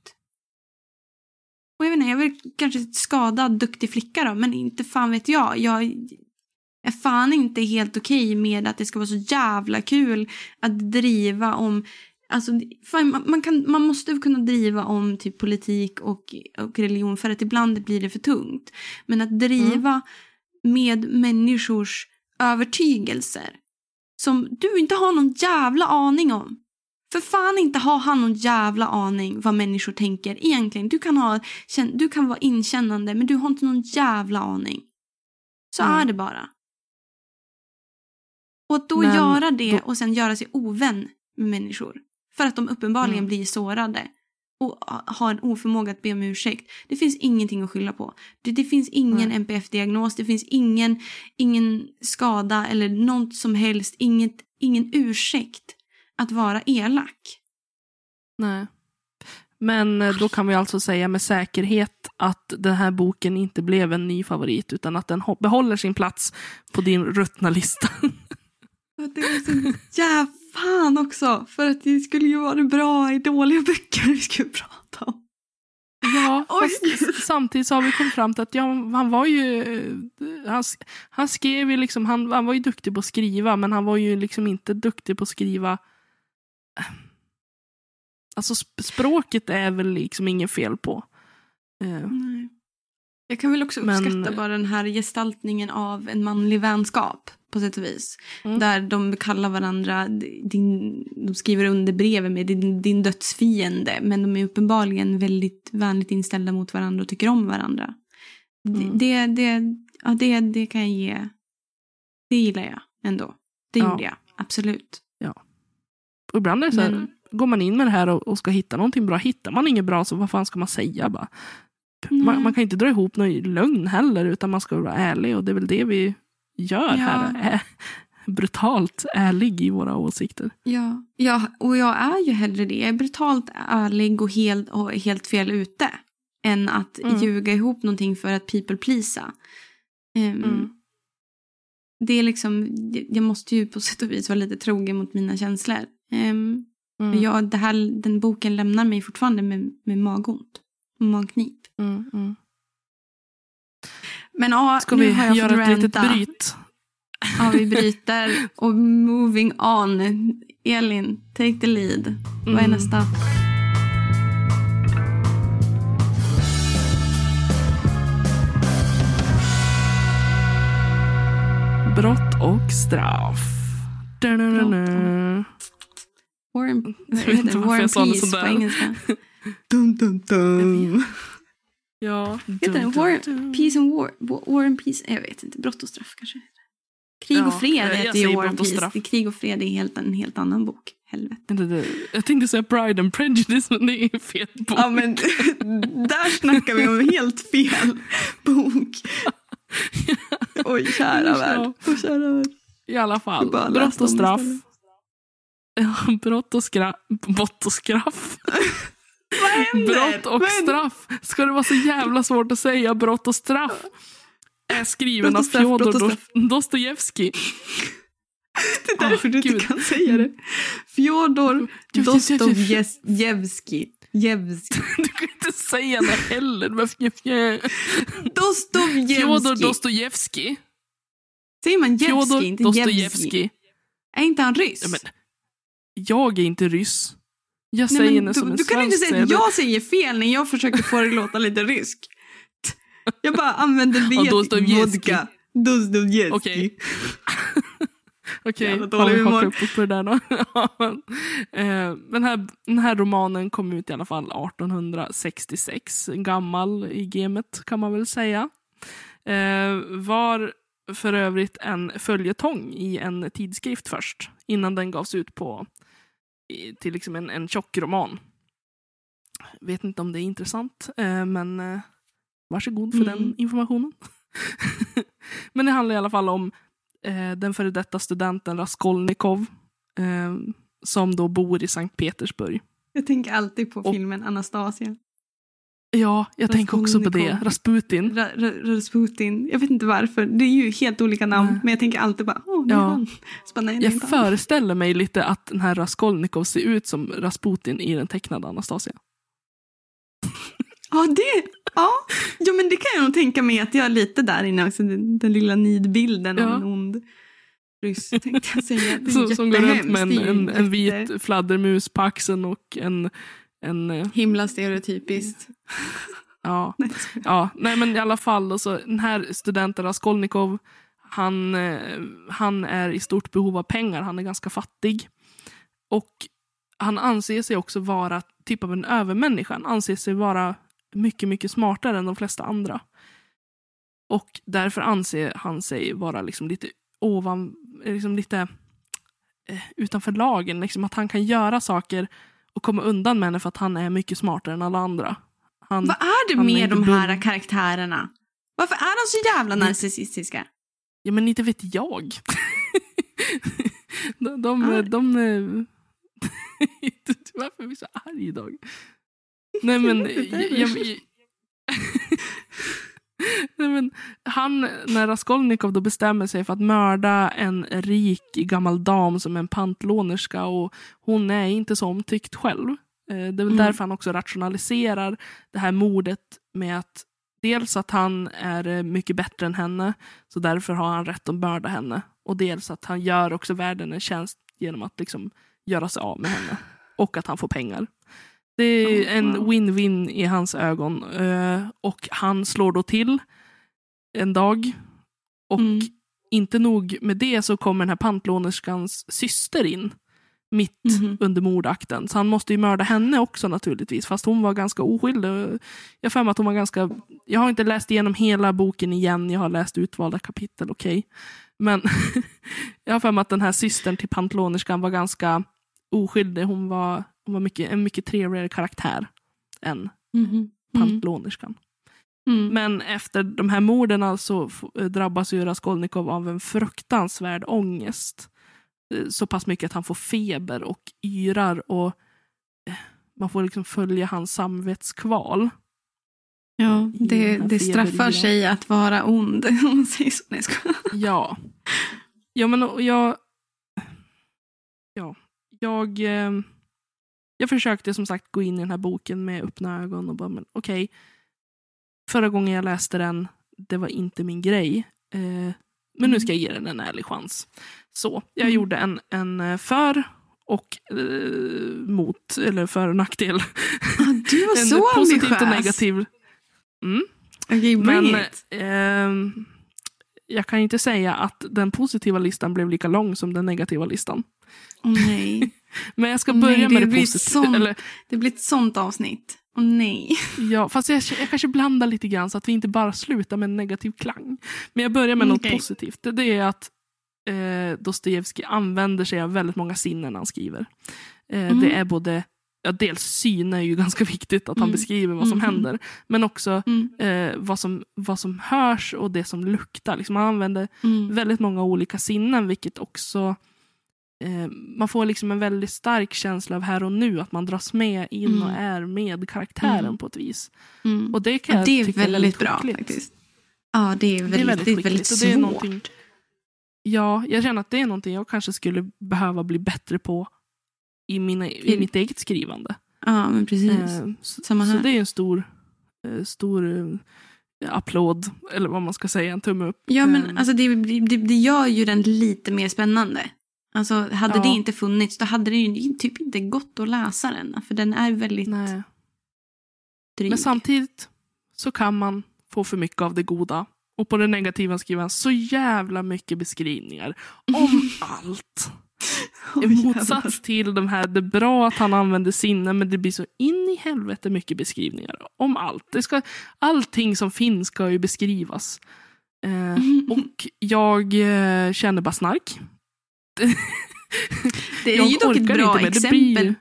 Och jag vet inte, jag väl kanske skadad, duktig flicka då, men inte fan vet jag. Jag är fan inte helt okej med att det ska vara så jävla kul att driva om Alltså, fan, man, kan, man måste kunna driva om typ politik och, och religion för att ibland blir det för tungt. Men att driva med människors övertygelser som du inte har någon jävla aning om. För fan inte har han någon jävla aning vad människor tänker egentligen. Du kan, ha, du kan vara inkännande men du har inte någon jävla aning. Så Mm. är det bara. Och att då Men göra det och sen göra sig ovän med människor. För att de uppenbarligen Mm. blir sårade. Och ha- har en oförmåga att be om ursäkt. Det finns ingenting att skylla på. Det, det finns ingen Nej. NPF-diagnos. Det finns ingen, ingen skada eller något som helst. Inget, ingen ursäkt att vara elak. Nej. Men eh, då kan vi alltså säga med säkerhet att den här boken inte blev en ny favorit utan att den behåller sin plats på din ruttna lista. *laughs* Det är så jävla fan också. För att det skulle ju vara bra i dåliga böcker vi skulle prata om. Ja, *laughs* Oj. fast samtidigt så har vi kommit fram till att ja, han var ju... Han, han skrev ju liksom, han, han var ju duktig på att skriva men han var ju liksom inte duktig på att skriva... Alltså sp- språket är väl liksom inget fel på. Eh, Nej. Jag kan väl också Men- uppskatta bara den här gestaltningen av en manlig vänskap på sätt och vis. Mm. Där de kallar varandra, din, de skriver under brevet med din, din dödsfiende men de är uppenbarligen väldigt vänligt inställda mot varandra och tycker om varandra. Mm. Det, det, ja, det, det kan jag ge, det gillar jag ändå. Det Ja. gjorde jag, absolut. och ibland är det så här, Men- går man in med det här och, och ska hitta någonting bra. Hittar man inget bra så vad fan ska man säga? Bara? Nej. Man, man kan inte dra ihop någon lögn heller utan man ska vara ärlig och det är väl det vi gör Ja. här. Är brutalt ärlig i våra åsikter. Ja, ja, och jag är ju hellre det. Jag är brutalt ärlig och helt, och helt fel ute. Än att Mm. ljuga ihop någonting för att people pleasa. Ehm, Mm. Det är liksom, jag måste ju på sätt och vis vara lite trogen mot mina känslor. Um, Mm. jag, det här, den boken lämnar mig fortfarande med, med magont. Magknip. Mm, mm. Men ja, Ska nu vi har jag göra fått ett litet bryt? Ja, vi bryter. Och moving on. Elin, take the lead. Vad är Mm. nästa? Brott och straff. Da-da-da-da. War and, Jag vet inte varför jag sa det sådär. engelska. dum, dum, dum. Ja. Heter den War, Peace and War? War and Peace? Jag vet inte. Brott och straff kanske. Krig Ja, och fred heter ju War and Peace. Det Krig och fred är helt, en helt annan bok. Helvete. Jag tänkte säga Pride and Prejudice men det är fel bok. Ja, men *laughs* där snackar vi om helt fel bok. *laughs* Oj, kära värld. Oj, kära värld. I alla fall. *laughs* Brott och straff. brott och skraff. Brott och skraff. Brott och straff. Ska det vara så jävla svårt att säga brott och straff? Är skriven av Fjodor Dostojevskij. *laughs* Det är därför Åh, du inte Gud. kan säga det. Fjodor Dostojevskij. Jevskij. *laughs* Du kan inte säga det heller. Fj- Fjodor *laughs* Dostojevskij. Dostojevskij. Säger man Jevskij, inte Jevskij? Dostojevskij. Är inte han ryss? Ja, men, jag är inte ryss. Jag Nej, säger men det du, som en du kan inte säga att det. jag säger fel när jag försöker få det att låta lite ryskt. Jag bara använder *laughs* Dostojevskij. vodka. Dostojevskij. Okej. *laughs* Okej, har dålig vi hakat upp på det där då? *laughs* Eh, den, här, den här romanen kom ut i alla fall 1866. Gammal i gamet kan man väl säga. Eh, var för övrigt en följetong i en tidskrift först, innan den gavs ut på till liksom en, en tjock roman. Vet inte om det är intressant, eh, men eh, varsågod för Mm. den informationen. *laughs* men det handlar i alla fall om eh, den före detta studenten Raskolnikov eh, som då bor i Sankt Petersburg. Jag tänker alltid på Och- filmen Anastasia. Ja, jag tänker också på det. Rasputin. Ra- Ra- Rasputin. Jag vet inte varför. Det är ju helt olika namn. Nej. Men jag tänker alltid bara, åh, det är Ja. han. Så nej, Jag föreställer mig lite att den här Raskolnikov ser ut som Rasputin i den tecknade Anastasia. *laughs* Ja, det, ja. Jo, men det kan jag nog tänka mig att jag är lite där inne också. Den, den lilla nidbilden av Ja. en ond ryss tänkte jag säga. Är *laughs* Som, går runt med en, en, en vit fladdermus på axeln och en... en eh, Himla stereotypiskt. *laughs* ja, ja, nej men i alla fall. Alltså, den här studenten Raskolnikov, han, eh, han är i stort behov av pengar. Han är ganska fattig. Och han anser sig också vara typ av en övermänniska. Han anser sig vara mycket, mycket smartare än de flesta andra. Och därför anser han sig vara liksom lite ovan, liksom lite eh, utanför lagen. Liksom att han kan göra saker och komma undan med det för att han är mycket smartare än alla andra. Han, Vad är det är med inte de här dum. karaktärerna? Varför är de så jävla narcissistiska? Ja, men inte vet jag. *laughs* de, de, Ja. de, de *laughs* Varför är vi så arg idag? Nej men, *laughs* Jag jag, jag, *laughs* Nej, men han, när Raskolnikov då bestämmer sig för att mörda en rik gammal dam som är en pantlånerska och hon är inte så omtyckt själv. Eh, Det är väl Mm. därför han också rationaliserar det här mordet med att dels att han är eh, mycket bättre än henne, så därför har han rätt att mörda henne. Och dels att han gör också världen en tjänst genom att liksom göra sig av med henne. Och att han får pengar. Det är Oh, en win-win i hans ögon. eh, Och han slår då till en dag. Och Mm. inte nog med det så kommer den här pantlånerskans syster in. Mitt Mhm. under mordakten. Så han måste ju mörda henne också naturligtvis. Fast hon var ganska oskyldig. Jag för att hon var ganska... Jag har inte läst igenom hela boken igen. Jag har läst utvalda kapitel, okej. Men *laughs* jag har för mig att den här systern till pantlånerskan var ganska oskyldig. Hon var, hon var mycket, en mycket trevligare karaktär än Mhm. Mm. pantlånerskan. Mm. Men efter de här morden så f- drabbas ju Raskolnikov av en fruktansvärd ångest. Eh, Så pass mycket att han får feber och yrar och eh, man får liksom följa hans samvetskval. Ja, i det, det straffar sig att vara ond, *laughs* om man säger så. Nej. Ja. Ja, men jag... Ja, jag... Eh, jag försökte som sagt gå in i den här boken med öppna ögon och bara, men okej. Förra gången jag läste den, det var inte min grej. Eh, men nu ska jag ge den en ärlig chans. Så, jag Mm. gjorde en, en eh, för och eh, mot, eller för och nackdel. Ah, du var *laughs* så positivt ambitiös. och negativ. Mm. Bring Men ehm, jag kan inte säga att den positiva listan blev lika lång som den negativa listan. Åh nej. *laughs* Men jag ska Nej, börja det med det positiva. Det blir ett sånt avsnitt. Åh nej. ja, fast jag, jag kanske blandar lite grann så att vi inte bara slutar med en negativ klang. Men jag börjar med något Okej. positivt. Det, är att eh, Dostojevskij använder sig av väldigt många sinnen när han skriver. Eh, Mm. Det är både Ja, dels syn är ju *laughs* ganska viktigt, att han Mm. beskriver vad som Mhm. händer. Men också Mm. eh, vad, som, vad som hörs och det som luktar. Liksom han använder Mm. väldigt många olika sinnen, vilket också eh, man får liksom en väldigt stark känsla av här och nu, att man dras med in Mm. och är med karaktären Mm. på ett vis. Mm. Och det kan jag det är tycka väldigt bra skickligt. faktiskt. Ja, det är väldigt, Det är väldigt det är väldigt och det är svårt. ja, jag känner att det är någonting jag kanske skulle behöva bli bättre på i, mina, i I- mitt eget skrivande. Ja, men precis. Eh, så, Samma så här. det är en stor, eh, stor eh, applåd, eller vad man ska säga, en tumme upp. Ja, men alltså det, det, det gör ju den lite mer spännande. Alltså hade Ja. det inte funnits då hade det ju typ inte gått att läsa den. För den är väldigt nej. dryg. Men samtidigt så kan man få för mycket av det goda. Och på det negativa skriver han så jävla mycket beskrivningar om *laughs* allt. *laughs* I motsats till de här, det är bra att han använder sinnen men det blir så in i helvete mycket beskrivningar om allt. Det ska, allting som finns ska ju beskrivas. Eh, *laughs* och jag eh, känner bara snark. *laughs* Det är Jag ju dock ett bra inte exempel blir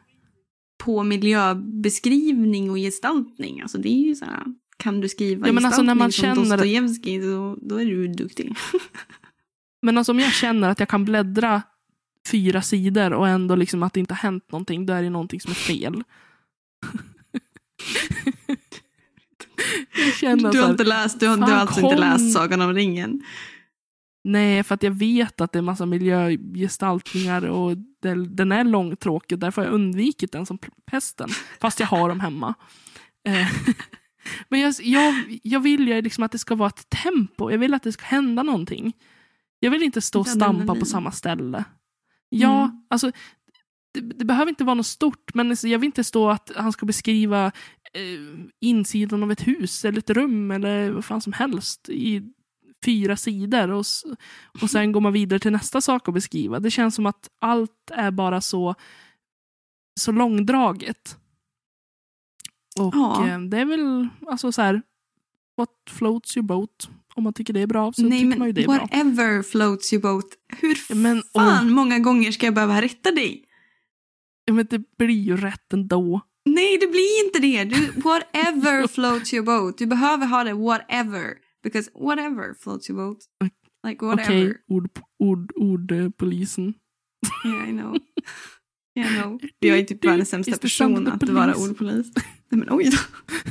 på miljöbeskrivning och gestaltning. Alltså det är ju så här, kan du skriva Ja, men alltså när gestaltning man som känner- Dostojevskij då, då är du duktig. *laughs* Men alltså om jag känner att jag kan bläddra fyra sidor och ändå liksom att det inte har hänt någonting, då är det någonting som är fel. *laughs* Du har så inte läst, du har, du har alltså inte läst Sagan om ringen. Nej för att jag vet att det är massa miljögestaltningar och det, den är långtråkig, därför har jag undvikit den som pesten, fast jag har dem hemma. Eh, *laughs* Men jag, jag, jag vill ju liksom att det ska vara ett tempo, jag vill att det ska hända någonting. Jag vill inte stå och stampa på samma ställe. Ja, Mm. alltså det, det behöver inte vara något stort, men alltså, jag vill inte stå att han ska beskriva eh, insidan av ett hus eller ett rum eller vad fan som helst i fyra sidor och, och sen går man vidare till nästa sak att beskriva. Det känns som att allt är bara så, så långdraget. Och Ja. eh, det är väl alltså så här, what floats your boat. Om man tycker det är bra så Nej tycker men man ju det är bra. whatever floats your boat. Hur Men, fan många gånger ska jag behöva rätta dig? Ja, men det blir ju rätt ändå. Nej, det blir inte det. Du, whatever floats your boat. Du behöver ha det whatever. Because whatever floats your boat. Like whatever. Okej, ord, ord, ord, eh, polisen. Yeah, I know. Yeah, I know. *laughs* Jag är typ världens sämsta person att vara police? ordpolis. Nej men oj då. *laughs*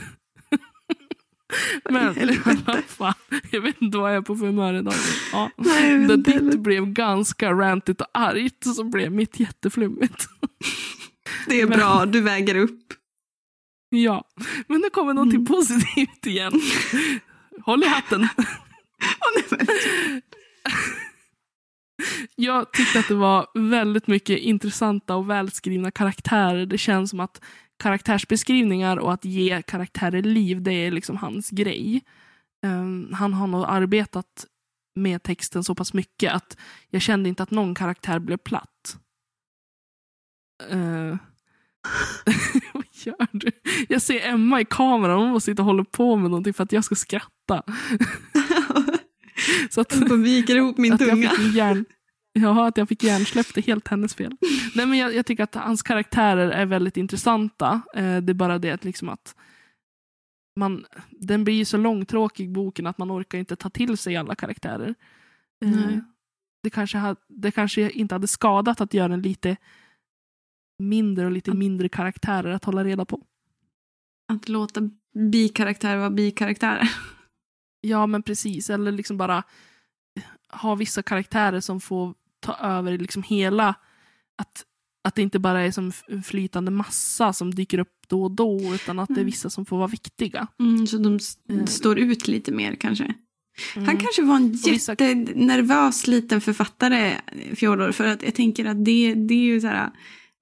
Men *laughs* vad fan, jag vet inte vad jag är på för humör idag. Ja. Nej, heller. ditt blev ganska rantigt och argt så blev mitt jätteflummigt. Det är Men- bra, du väger upp. Ja, men det kommer någonting Mm. positivt igen. *laughs* Håll i hatten. Jag tyckte att det var väldigt mycket intressanta och välskrivna karaktärer. Det känns som att karaktärsbeskrivningar och att ge karaktärer liv, det är liksom hans grej. Ehm, han har nog arbetat med texten så pass mycket att jag kände inte att någon karaktär blev platt. Eh, *laughs* vad gör du? Jag ser Emma i kameran, hon måste sitta och hålla på med någonting för att jag ska skratta. *laughs* Så att, Jag bara viker ihop min att jag tunga. fick hjärn... *laughs* Ja, att jag fick hjärnsläpp det är helt hennes fel. Nej, men jag, jag tycker att hans karaktärer är väldigt intressanta. Eh, det är bara det att, liksom att man, den blir ju så långtråkig boken att man orkar inte ta till sig alla karaktärer. Nej. det, kanske ha, det kanske inte hade skadat att göra den lite mindre och lite mindre karaktärer att hålla reda på. Att låta bikaraktärer vara bikaraktärer. *laughs* Ja, men precis. Eller liksom bara ha vissa karaktärer som får ta över liksom hela... Att, att det inte bara är som en flytande massa som dyker upp då och då, utan att det är Mm. vissa som får vara viktiga. Mm, så de Mm. står ut lite mer kanske. Han Mm. kanske var en jättenervös liten författare, Fjodor. För att jag tänker att det, det är ju så här,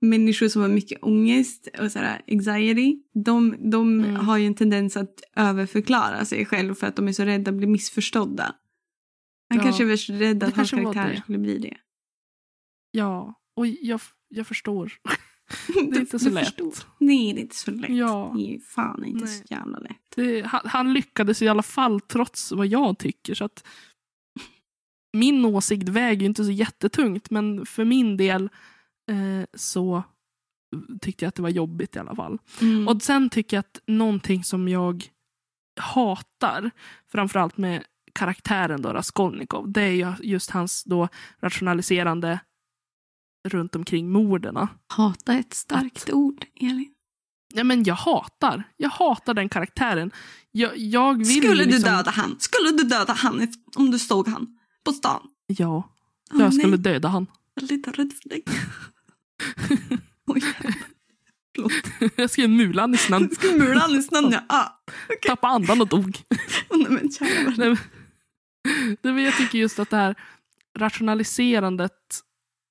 människor som har mycket ångest och så här, anxiety. De, de Mm. har ju en tendens att överförklara sig själv för att de är så rädda att bli missförstådda. Han Ja, kanske var så rädd att hans karaktär skulle bli det. Ja, och jag, jag förstår. *laughs* Det är inte så lätt. förstår. Nej, det är inte så lätt. Ja. Det är ju fan inte Nej. så jävla lätt. Det, han, han lyckades i alla fall trots vad jag tycker. Så att *laughs* min åsikt väger ju inte så jättetungt, men för min del eh, så tyckte jag att det var jobbigt i alla fall. Mm. Och sen tycker jag att någonting som jag hatar, framförallt med karaktären då, Raskolnikov, det är ju just hans då rationaliserande runt omkring morden. Hata ett starkt ord, Elin. Ja, men jag hatar. Jag hatar den karaktären. Jag, jag vill Skulle du liksom, döda han? Skulle du döda han om du såg han på stan? Ja, jag skulle nej, döda han. jag är lite rädd för dig. *laughs* *laughs* Oj, jag skulle mula snön, Ska mula snön? Ja. Ah. tappa andan och dog. *laughs* Åh, nej, men Nej, men- Nej, men jag tycker just att det här rationaliserandet,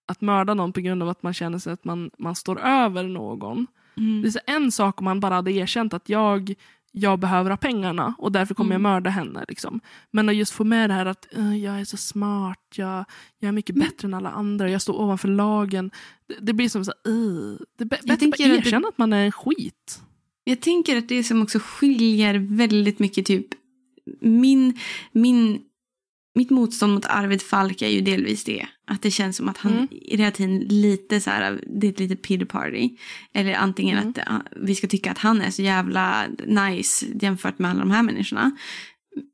att mörda någon på grund av att man känner sig att man, man står över någon. Det är mm. en sak om man bara hade erkänt att jag, jag behöver ha pengarna och därför kommer jag Mm. mörda henne. Liksom. Men att just få med det här att "Eh, jag är så smart, jag, jag är mycket Men- bättre än alla andra, jag står ovanför lagen. Det, det blir som så här, "Ugh." det är bä- bättre att att det- erkänna att man är en skit. Jag tänker att det som också skiljer väldigt mycket typ min, min mitt motstånd mot Arvid Falk är ju delvis det. Att det känns som att han Mm. hela tiden lite så här, det är ett litet pity party. Eller antingen Mm. att vi ska tycka att han är så jävla nice jämfört med alla de här människorna.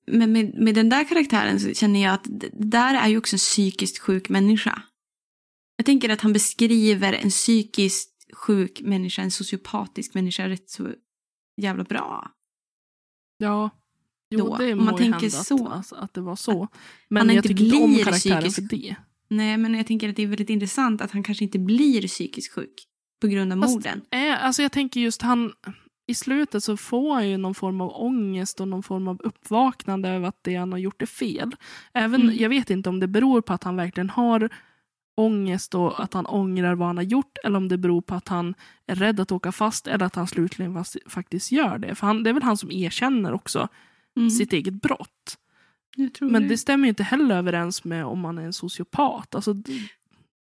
Men med, med den där karaktären så känner jag att det där är ju också en psykiskt sjuk människa. Jag tänker att han beskriver en psykiskt sjuk människa, en sociopatisk människa rätt så jävla bra. Ja. Jo, Då, det må man ju tänker hända så. Att, alltså, att det var så. han Men jag inte tycker inte om karaktären psykisk- för det. Nej, men jag tänker att det är väldigt intressant att han kanske inte blir psykiskt sjuk på grund av Fast- morden. Eh, alltså jag tänker just han, i slutet så får han ju någon form av ångest och någon form av uppvaknande över att det han har gjort är fel. Även, Mm. Jag vet inte om det beror på att han verkligen har ångest och att han ångrar vad han har gjort eller om det beror på att han är rädd att åka fast eller att han slutligen faktiskt gör det. För han, det är väl han som erkänner också Mm, sitt eget brott. Men det. det stämmer ju inte heller överens med om man är en sociopat. Alltså, d-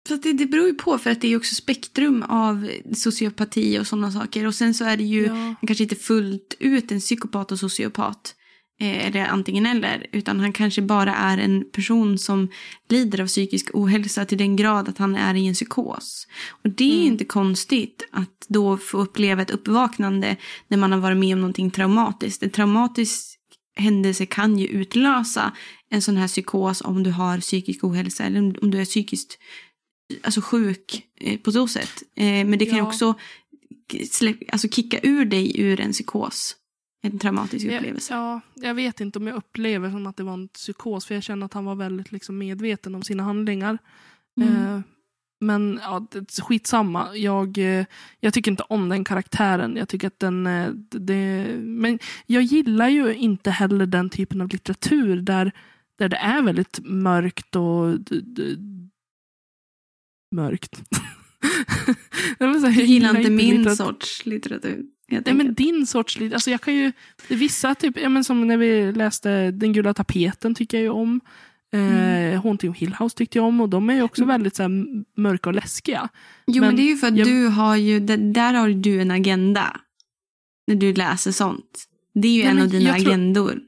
Så att det, det beror ju på för att det är också spektrum av sociopati och sådana saker. Och sen så är det ju ja, kanske inte fullt ut en psykopat och sociopat. Eh, eller antingen eller. Utan han kanske bara är en person som lider av psykisk ohälsa till den grad att han är i en psykos. Och det är Mm. inte konstigt att då få uppleva ett uppvaknande när man har varit med om någonting traumatiskt. En traumatisk händelse kan ju utlösa en sån här psykos om du har psykisk ohälsa eller om- du är psykiskt alltså sjuk eh, på så sätt. Eh, men det kan ju Ja. också släpp, alltså kicka ur dig ur en psykos. En traumatisk jag, upplevelse. ja, jag vet inte om jag upplever som att det var en psykos för jag känner att han var väldigt liksom, medveten om sina handlingar. Mm. Eh, men ja, skitsamma. Jag, eh, jag tycker inte om den karaktären. Jag tycker att den... eh, Det, men jag gillar ju inte heller den typen av litteratur där, där det är väldigt mörkt och... D, d, mörkt. *laughs* jag säga, jag gillar inte min litteratur- sorts litteratur. Nej men din sorts litteratur. Alltså jag kan ju... det är Vissa typ, ja, men som när vi läste Den gula tapeten tycker jag ju om. Mm. Eh, Haunting of Hill House tyckte jag om och de är ju också väldigt så här, mörka och läskiga. jo men, men det är ju för att jag- du har ju, där, har du en agenda. När du läser sånt. Det är ju Nej, en av dina tror- agendor.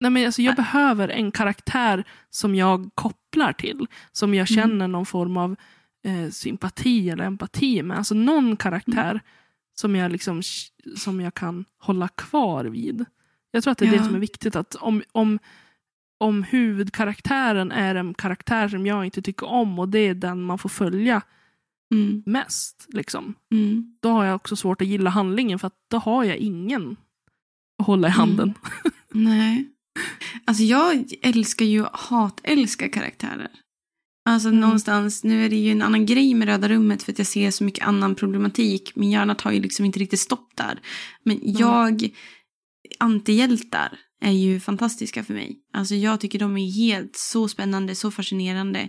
Nej, men alltså, jag behöver en karaktär som jag kopplar till. Som jag Mm. känner någon form av eh, sympati eller empati med. Alltså någon karaktär Mm. som, jag liksom, som jag kan hålla kvar vid. Jag tror att det är det Ja. som är viktigt. att om, om, om huvudkaraktären är en karaktär som jag inte tycker om och det är den man får följa Mm. mest. Liksom, Mm. då har jag också svårt att gilla handlingen för att då har jag ingen att hålla i handen. *laughs* Nej. Alltså jag älskar ju hatälskar karaktärer. Alltså Mm. någonstans, nu är det ju en annan grej med Röda rummet för att jag ser så mycket annan problematik. Min hjärna tar ju liksom inte riktigt stopp där. Men jag, antihjältar är ju fantastiska för mig. Alltså jag tycker de är helt så spännande, så fascinerande.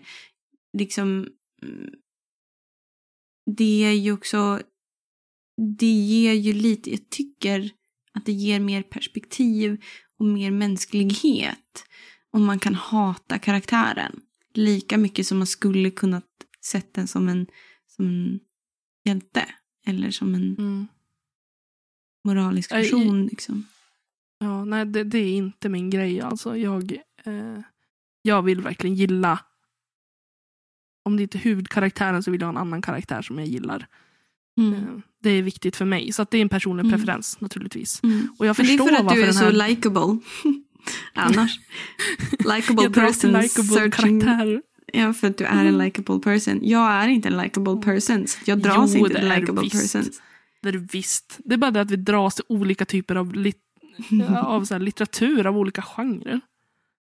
Liksom, mm, det är ju också, det ger ju lite, jag tycker att det ger mer perspektiv och mer mänsklighet om man kan hata karaktären lika mycket som man skulle kunnat sett den som en, som en hjälte eller som en Mm. moralisk person. Liksom. Ja, nej, det, det är inte min grej. Alltså, jag, eh, jag vill verkligen gilla... Om det inte är huvudkaraktären så vill jag ha en annan karaktär som jag gillar. Mm. Eh, det är viktigt för mig. Så det är en personlig Mm. preferens naturligtvis. Mm. Och jag Men det är förstår för att du är så här... likable. *laughs* Annars. *laughs* person likeable searching. karaktärer. Ja, för att du är en Mm. likable person. Jag är inte en likable person. Så jag dras Jo, inte till är du likable visst. person. Det är visst. Det är bara det att vi dras till olika typer av, lit, *laughs* av så här, litteratur av olika genrer.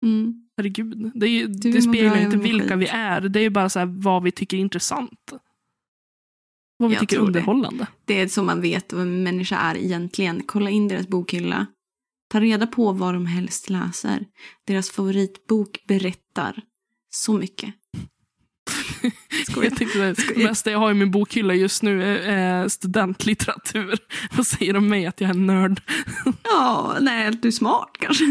Mm. Herregud. Det, är, det speglar inte vilka skit. vi är. Det är bara så här, vad vi tycker är intressant. Vad vi Jag tycker är tror det. underhållande. Det är så man vet vad en människa är egentligen. Kolla in deras bokhylla. Ta reda på vad de helst läser. Deras favoritbok berättar så mycket. *laughs* Jag det, bästa jag har i min bokhylla just nu är, studentlitteratur. *laughs* Vad säger de mig att jag är en nörd? *laughs* Ja, nej, du är smart kanske.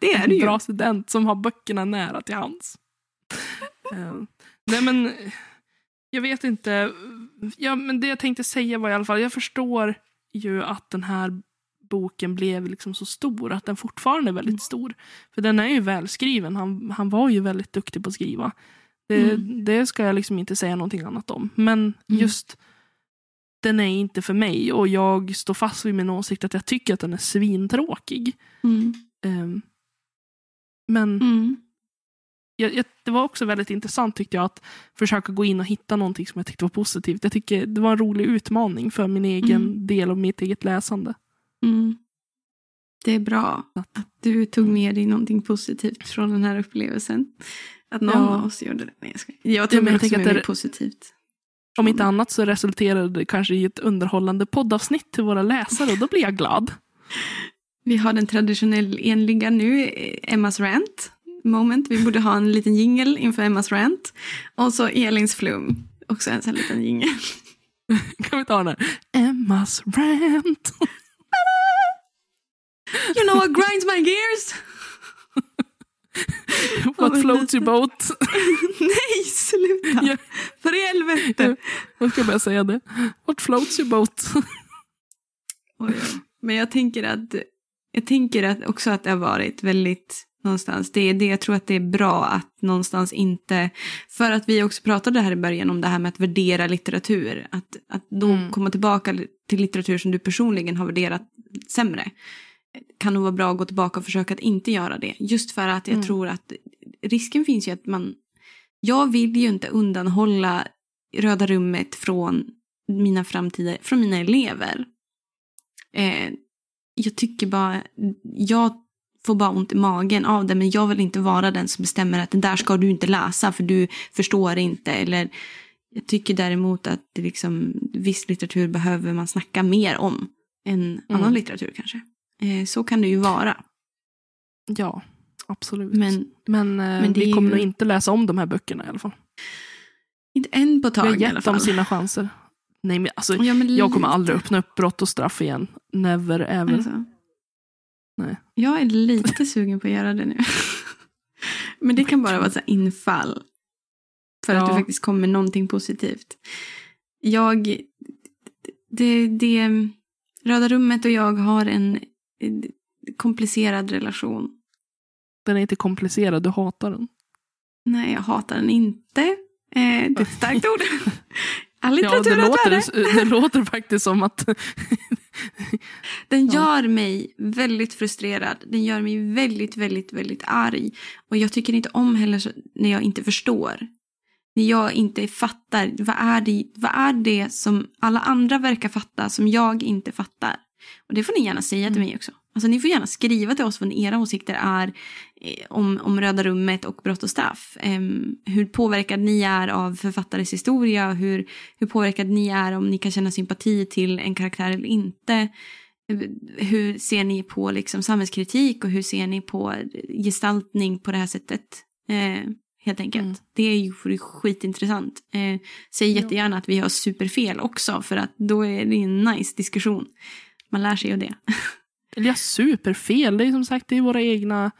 Det är En du ju. bra student som har böckerna nära till hands. Eh, nej men, jag vet inte. Ja, men det jag tänkte säga var i alla fall, jag förstår ju att den här boken blev liksom så stor, att den fortfarande är väldigt stor. För den är ju välskriven, han, han var ju väldigt duktig på att skriva. Det, Mm. det ska jag liksom inte säga någonting annat om. Men Mm. just den är inte för mig och jag står fast vid min åsikt att jag tycker att den är svintråkig. Mm. Ehm, men Mm. jag, jag, det var också väldigt intressant tyckte jag att försöka gå in och hitta någonting som jag tyckte var positivt. Jag tycker det var en rolig utmaning för min egen Mm. del av mitt eget läsande. Det är bra Att- att du tog med dig någonting positivt från den här upplevelsen. Att någon Ja. av oss gjorde det. Nej, jag, skojar. jag men med jag också att det- positivt. Om inte annat så resulterade det kanske i ett underhållande poddavsnitt till våra läsare och då blir jag glad. *laughs* Vi har den traditionell enliga nu, Emmas rant moment. Vi borde ha en liten jingel inför Emmas rant. Och så Elins flum, också en sån liten jingel. *laughs* Kan vi ta den här? Emmas rant. *laughs* You know what grinds my gears? What floats your boat? *laughs* Nej, sluta! Ja. För helvete! Jag ska bara säga det. What floats your boat? Oj. Men jag tänker att jag tänker att också att det har varit väldigt någonstans. Det är det jag tror att det är bra att någonstans inte. För att vi också pratade här i början om det här med att värdera litteratur. Att, att då Mm. komma tillbaka till litteratur som du personligen har värderat sämre. Kan nog vara bra att gå tillbaka och försöka att inte göra det. Just för att jag Mm. tror att risken finns ju att man. Jag vill ju inte undanhålla Röda rummet från mina framtida, från mina elever. Eh, jag tycker bara, jag får bara ont i magen av det men jag vill inte vara den som bestämmer att den där ska du inte läsa för du förstår inte eller jag tycker däremot att det liksom, viss litteratur behöver man snacka mer om än annan litteratur kanske. Eh, så kan det ju vara. Ja, absolut. Men Men, eh, men vi kommer ju- nog inte läsa om de här böckerna i alla fall. inte än på Vi har tag i alla gett fall. dem sina chanser. Nej, men alltså, Ja, men jag kommer aldrig öppna upp brott och straff igen. Never ever. Alltså. Nej. Jag är lite sugen på att göra det nu. *laughs* Men det kan bara vara så infall. För att Ja. det faktiskt kommer någonting positivt. Jag... Det, det, Röda rummet och jag har en eh, komplicerad relation. Den är inte komplicerad, du hatar den. Nej, jag hatar den inte. Eh, det är ett starkt ord. *laughs* All Ja, litteratur det, har låter, det låter faktiskt som att... *laughs* Den Ja. gör mig väldigt frustrerad. Den gör mig väldigt, väldigt, väldigt arg. Och jag tycker inte om heller när jag inte förstår. När jag inte fattar. Vad är, det, vad är det som alla andra verkar fatta som jag inte fattar? Och det får ni gärna säga till Mm. mig också. Alltså ni får gärna skriva till oss vad era åsikter är eh, om, om Röda rummet och brott och straff. Em, hur påverkad ni är av författares historia. Hur, hur påverkad ni är om ni kan känna sympati till en karaktär eller inte. Hur ser ni på liksom samhällskritik och hur ser ni på gestaltning på det här sättet? Eh, helt enkelt. Mm. Det är ju skitintressant. Eh, säg jättegärna att vi har superfel också för att då är det en nice diskussion. Man lär sig av det. *laughs* Eller ja, superfel. Det är som sagt det är våra egna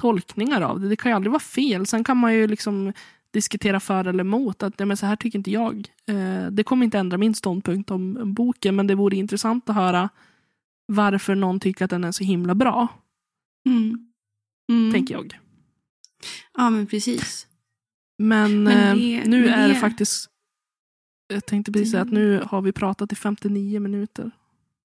tolkningar av det. Det kan ju aldrig vara fel. Sen kan man ju liksom diskutera för eller emot. Att, ja, men så här tycker inte jag. Eh, det kommer inte ändra min ståndpunkt om, boken. Men det vore intressant att höra varför någon tycker att den är så himla bra. Mm. Mm. Tänker jag. Ja men precis. Men, Men eh, det- nu men är det- faktiskt... Jag tänkte precis säga att nu har vi pratat i 59 minuter.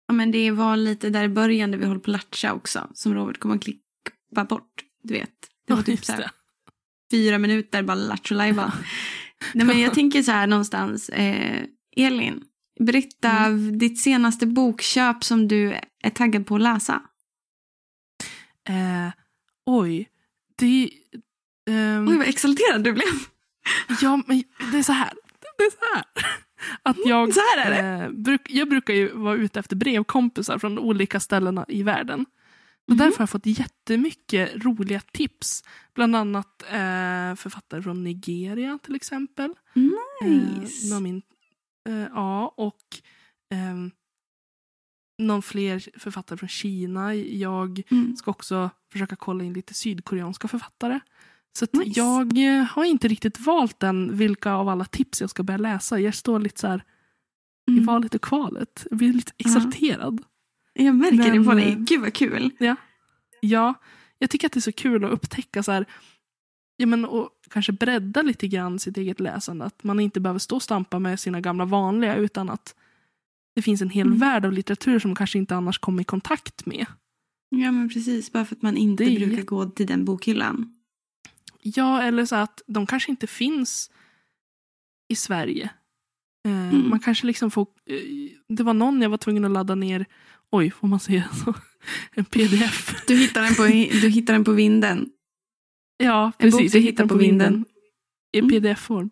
Ja men det var lite där i början där vi håller på latcha också. Som Robert kommer att klippa bort. Du vet. Det var typ så här fyra minuter bara lattjo-lajva. Nej men jag tänker så här någonstans. Eh, Elin, berätta Mm. ditt senaste bokköp som du är taggad på att läsa. Eh, oj. Det... ehm, Oj vad exalterad du blev. Ja, men det är så här. Det är så här. Att jag, Så här är det. eh, bruk, jag brukar ju vara ute efter brevkompisar från olika ställen i världen. Och Mhm. Därför har jag fått jättemycket roliga tips. Bland annat eh, författare från Nigeria till exempel. Eh, Nice. någon min, eh, ja, och ehm, någon fler författare från Kina. Jag Mm. ska också försöka kolla in lite sydkoreanska författare. Så Nice. jag eh, har inte riktigt valt än vilka av alla tips jag ska börja läsa. Jag står lite så här i Mm. valet och kvalet. Jag blir lite Ja. exalterad. Jag märker Men, det på dig. eh, Gud vad kul. Ja, jag tycker att det är så kul att upptäcka så här, ja, men, och kanske bredda lite grann sitt eget läsande. Att man inte behöver stå och stampa med sina gamla vanliga utan att det finns en hel Mm. värld av litteratur som man kanske inte annars kommer i kontakt med. Ja men precis, bara för att man inte brukar jätte- gå till den bokhyllan. Ja, eller så att de kanske inte finns i Sverige. Eh, Mm. Man kanske liksom får... Eh, det var någon jag var tvungen att ladda ner, oj, får man säga så? *laughs* En pdf. Du hittar den på, du hittar den på vinden. Ja, En bok precis. du hittar på på vinden. vinden. I Mm. pdf-form.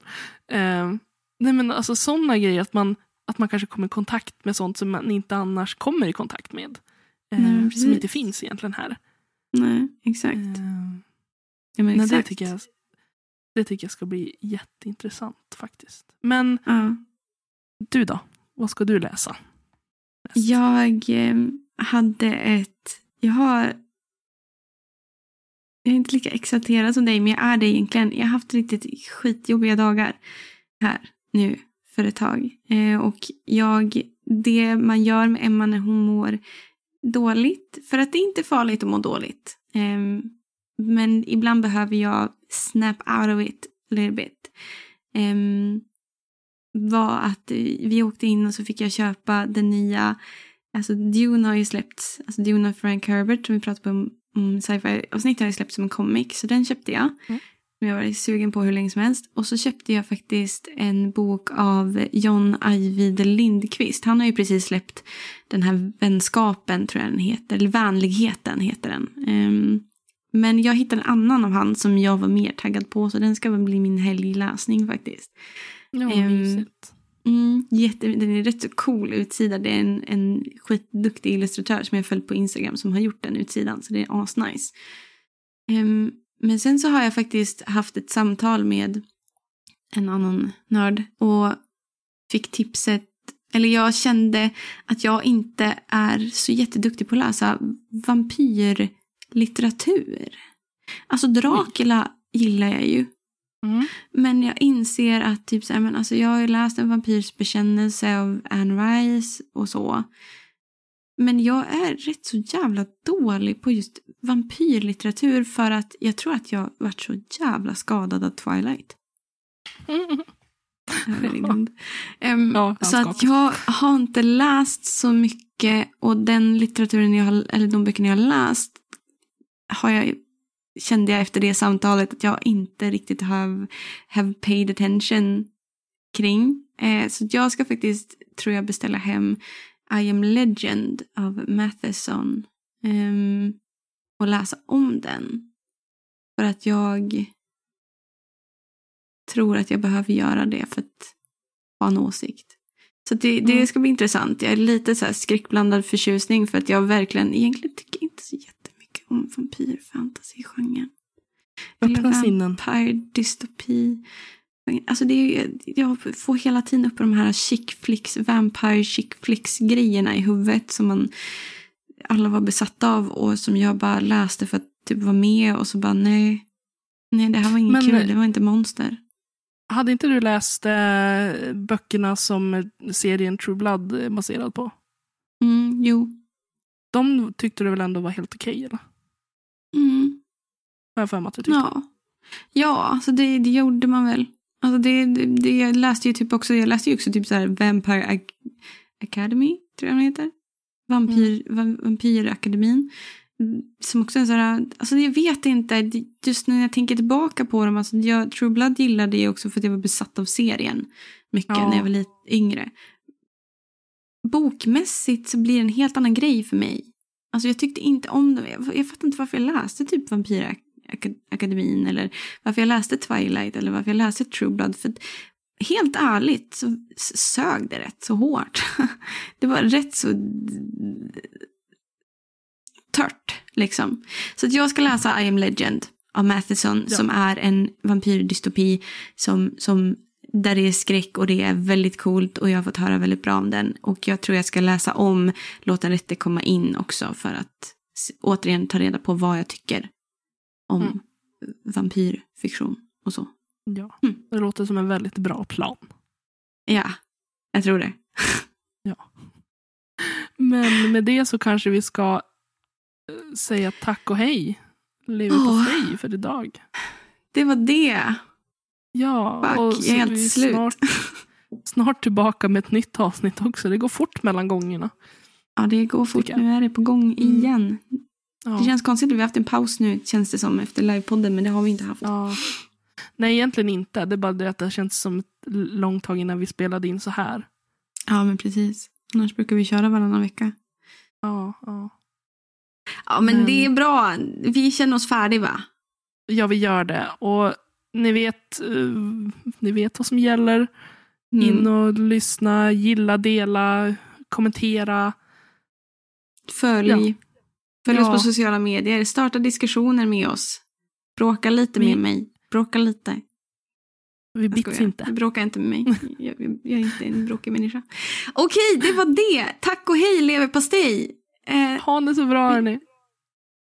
Eh, nej men alltså sådana grejer, att man, att man kanske kommer i kontakt med sånt som man inte annars kommer i kontakt med. Eh, Nej, som inte finns egentligen här. Nej, exakt. Ja, men nej, det, exakt. tycker jag, det tycker jag ska bli jätteintressant faktiskt. Men Ja. du då? Vad ska du läsa? näst? Jag eh, hade ett... Jag har... Jag är inte lika exalterad som dig, men jag är det egentligen. Jag har haft riktigt skitjobbiga dagar här nu för ett tag. Eh, och jag... Det man gör med Emma när hon mår dåligt, för att det är inte farligt att må dåligt. Eh, men ibland behöver jag snap out of it a little bit. Eh, var att vi åkte in och så fick jag köpa den nya Alltså Dune har ju släppts, alltså Dune av Frank Herbert som vi pratade om, om sci-fi avsnitt har ju släppts som en comic så den köpte jag. Mm. Jag var sugen på hur länge som helst. Och så köpte jag faktiskt en bok av John Ajvide Lindqvist. Han har ju precis släppt den här vänskapen tror jag den heter, eller vänligheten heter den. Ehm, men jag hittade en annan av han som jag var mer taggad på så den ska väl bli min helgläsning faktiskt. Ja, mysigt. Mm, jätte, den är rätt så cool utsida. Det är en, en skitduktig illustratör som jag följt på Instagram som har gjort den utsidan. Så det är asnice. Um, men sen så har jag faktiskt haft ett samtal med en annan nörd och fick tipset, eller jag kände att jag inte är så jätteduktig på att läsa vampyrlitteratur. Alltså Dracula gillar jag ju. Mm. Men jag inser att typ så här, men alltså jag har ju läst en vampyrs bekännelse av Anne Rice och så. Men jag är rätt så jävla dålig på just vampyrlitteratur för att jag tror att jag varit så jävla skadad av Twilight. *laughs* Herregud. Em, Ja, så att jag har inte läst så mycket och den litteraturen jag har, eller de böckerna jag har läst har jag, kände jag efter det samtalet att jag inte riktigt have, have paid attention kring. Eh, så jag ska faktiskt, tror jag, beställa hem I am legend av Matheson ehm, och läsa om den. För att jag tror att jag behöver göra det för att ha en åsikt. Så det, det Mm. ska bli intressant. Jag är lite så här skräckblandad förtjusning för att jag verkligen egentligen tycker inte så jättemycket om vampyrfantasy-genren. Öppna sinnen. vampire dystopi. Alltså det är, jag får hela tiden upp de här chick flicks, vampire chick flicks grejerna i huvudet som man alla var besatta av och som jag bara läste för att typ vara med och så bara nej. Nej, det här var inget Men- kul. Det var inte monster. Hade inte du läst eh, böckerna som serien True Blood är baserad på? Mm, jo. De tyckte du väl ändå var helt okej? eller? Mm. Har jag för mig att du tyckte. Ja, ja alltså det, det gjorde man väl. Alltså det, det, det, jag läste ju typ också, jag läste ju också typ så här Vampire Ac- Academy, tror jag den heter. Vampyr, va- Vampyrakademin. Mm, Som också är så här, alltså jag vet inte, just när jag tänker tillbaka på dem, alltså jag, True Blood gillade jag också för att jag var besatt av serien mycket Ja. när jag var lite yngre. Bokmässigt så blir det en helt annan grej för mig. Alltså jag tyckte inte om det. Jag, jag fattar inte varför jag läste typ Vampyrakademin eller varför jag läste Twilight eller varför jag läste True Blood. För helt ärligt så sög det rätt så hårt. *laughs* Det var rätt så tört liksom. Så att jag ska läsa I am legend av Matheson Ja. som är en vampyrdystopi som, som där det är skräck och det är väldigt coolt och jag har fått höra väldigt bra om den. Och jag tror jag ska läsa om Låta rätte komma in också för att återigen ta reda på vad jag tycker om Mm. vampyrfiktion och så. Ja. Mm. Det låter som en väldigt bra plan. Ja, jag tror det. *laughs* Men med det så kanske vi ska eh, säga tack och hej. Leverpastej oh. för idag. Det var det. Ja, Fuck, och jag är helt slut. Snart, *laughs* snart tillbaka med ett nytt avsnitt också. Det går fort mellan gångerna. Ja, det går fort. Nu är det på gång mm. igen. Mm. Ja. Det känns konstigt att vi har haft en paus nu, känns det som, efter livepodden, men det har vi inte haft. Ja. Nej, egentligen inte. Det är bara det att det känns som ett långt tag innan vi spelade in så här. Ja, men precis. Annars brukar vi köra varannan vecka. Ja, ja. Ja, men, men, det är bra. Vi känner oss färdiga, va? Ja, vi gör det. Och ni vet, uh, ni vet vad som gäller. Mm. In och lyssna, gilla, dela, kommentera. Följ. Ja. Följ ja. oss på sociala medier. Starta diskussioner med oss. Bråka lite vi... med mig. Bråka lite. Vi bits inte. Du bråkar inte med mig. *laughs* Jag, jag, jag, är inte en bråkig människa. Okej, det var det. Tack och hej leverpastej. Eh, ha det så bra hörni.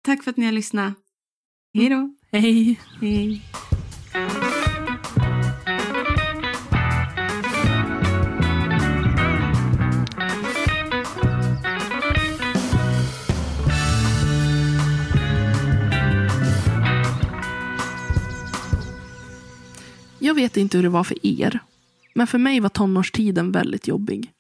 Tack för att ni har lyssnat. Hej då. Hej. Hej. Jag vet inte hur det var för er, men för mig var tonårstiden väldigt jobbig.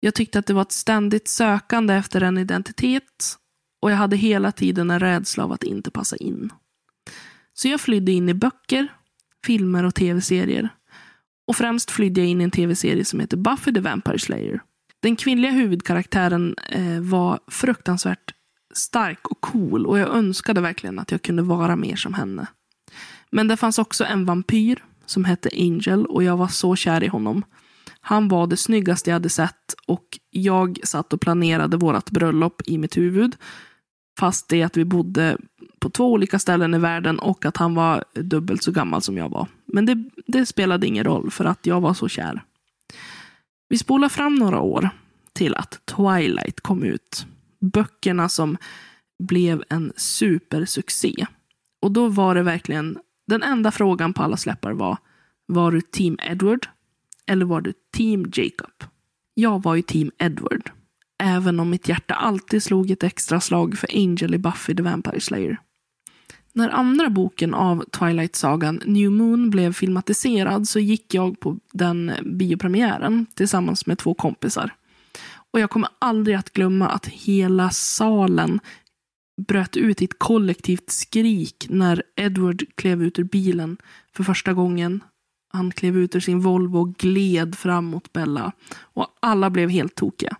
Jag tyckte att det var ett ständigt sökande efter en identitet och jag hade hela tiden en rädsla av att inte passa in. Så jag flydde in i böcker, filmer och tv-serier. Och främst flydde jag in i en tv-serie som heter Buffy the Vampire Slayer. Den kvinnliga huvudkaraktären eh, var fruktansvärt stark och cool och jag önskade verkligen att jag kunde vara mer som henne. Men det fanns också en vampyr som hette Angel och jag var så kär i honom. Han var det snyggaste jag hade sett och jag satt och planerade vårt bröllop i mitt huvud. Fast det att vi bodde på två olika ställen i världen och att han var dubbelt så gammal som jag var. Men det, det spelade ingen roll för att jag var så kär. Vi spolar fram några år till att Twilight kom ut. Böckerna som blev en supersuccé. Och då var det verkligen den enda frågan på alla släppar var, var du team Edward eller var du team Jacob? Jag var ju team Edward. Även om mitt hjärta alltid slog ett extra slag för Angel i Buffy the Vampire Slayer. När andra boken av Twilight-sagan New Moon blev filmatiserad så gick jag på den biopremiären tillsammans med två kompisar. Och jag kommer aldrig att glömma att hela salen bröt ut i ett kollektivt skrik när Edward klev ut ur bilen för första gången. Han klev ut ur sin Volvo och gled fram mot Bella. Och alla blev helt tokiga.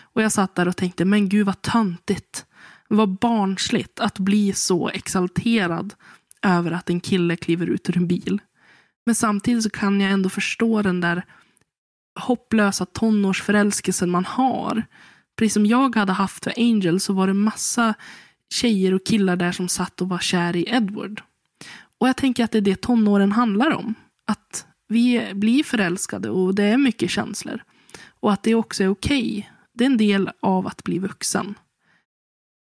Och jag satt där och tänkte, men gud vad töntigt. Vad barnsligt att bli så exalterad över att en kille kliver ut ur en bil. Men samtidigt så kan jag ändå förstå den där hopplösa tonårsförälskelsen man har. Precis som jag hade haft för Angel så var det massa tjejer och killar där som satt och var kär i Edward. Och jag tänker att det är det tonåren handlar om. Att vi blir förälskade och det är mycket känslor. Och att det också är okej. Okay. Det är en del av att bli vuxen.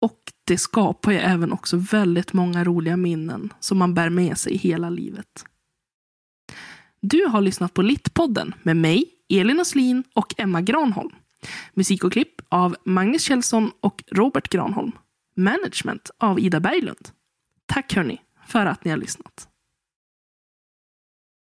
Och det skapar ju även också väldigt många roliga minnen som man bär med sig hela livet. Du har lyssnat på Littpodden med mig, Elin Oslin och Emma Granholm. Musik och klipp av Magnus Kjellson och Robert Granholm. Management av Ida Berglund. Tack hörni för att ni har lyssnat.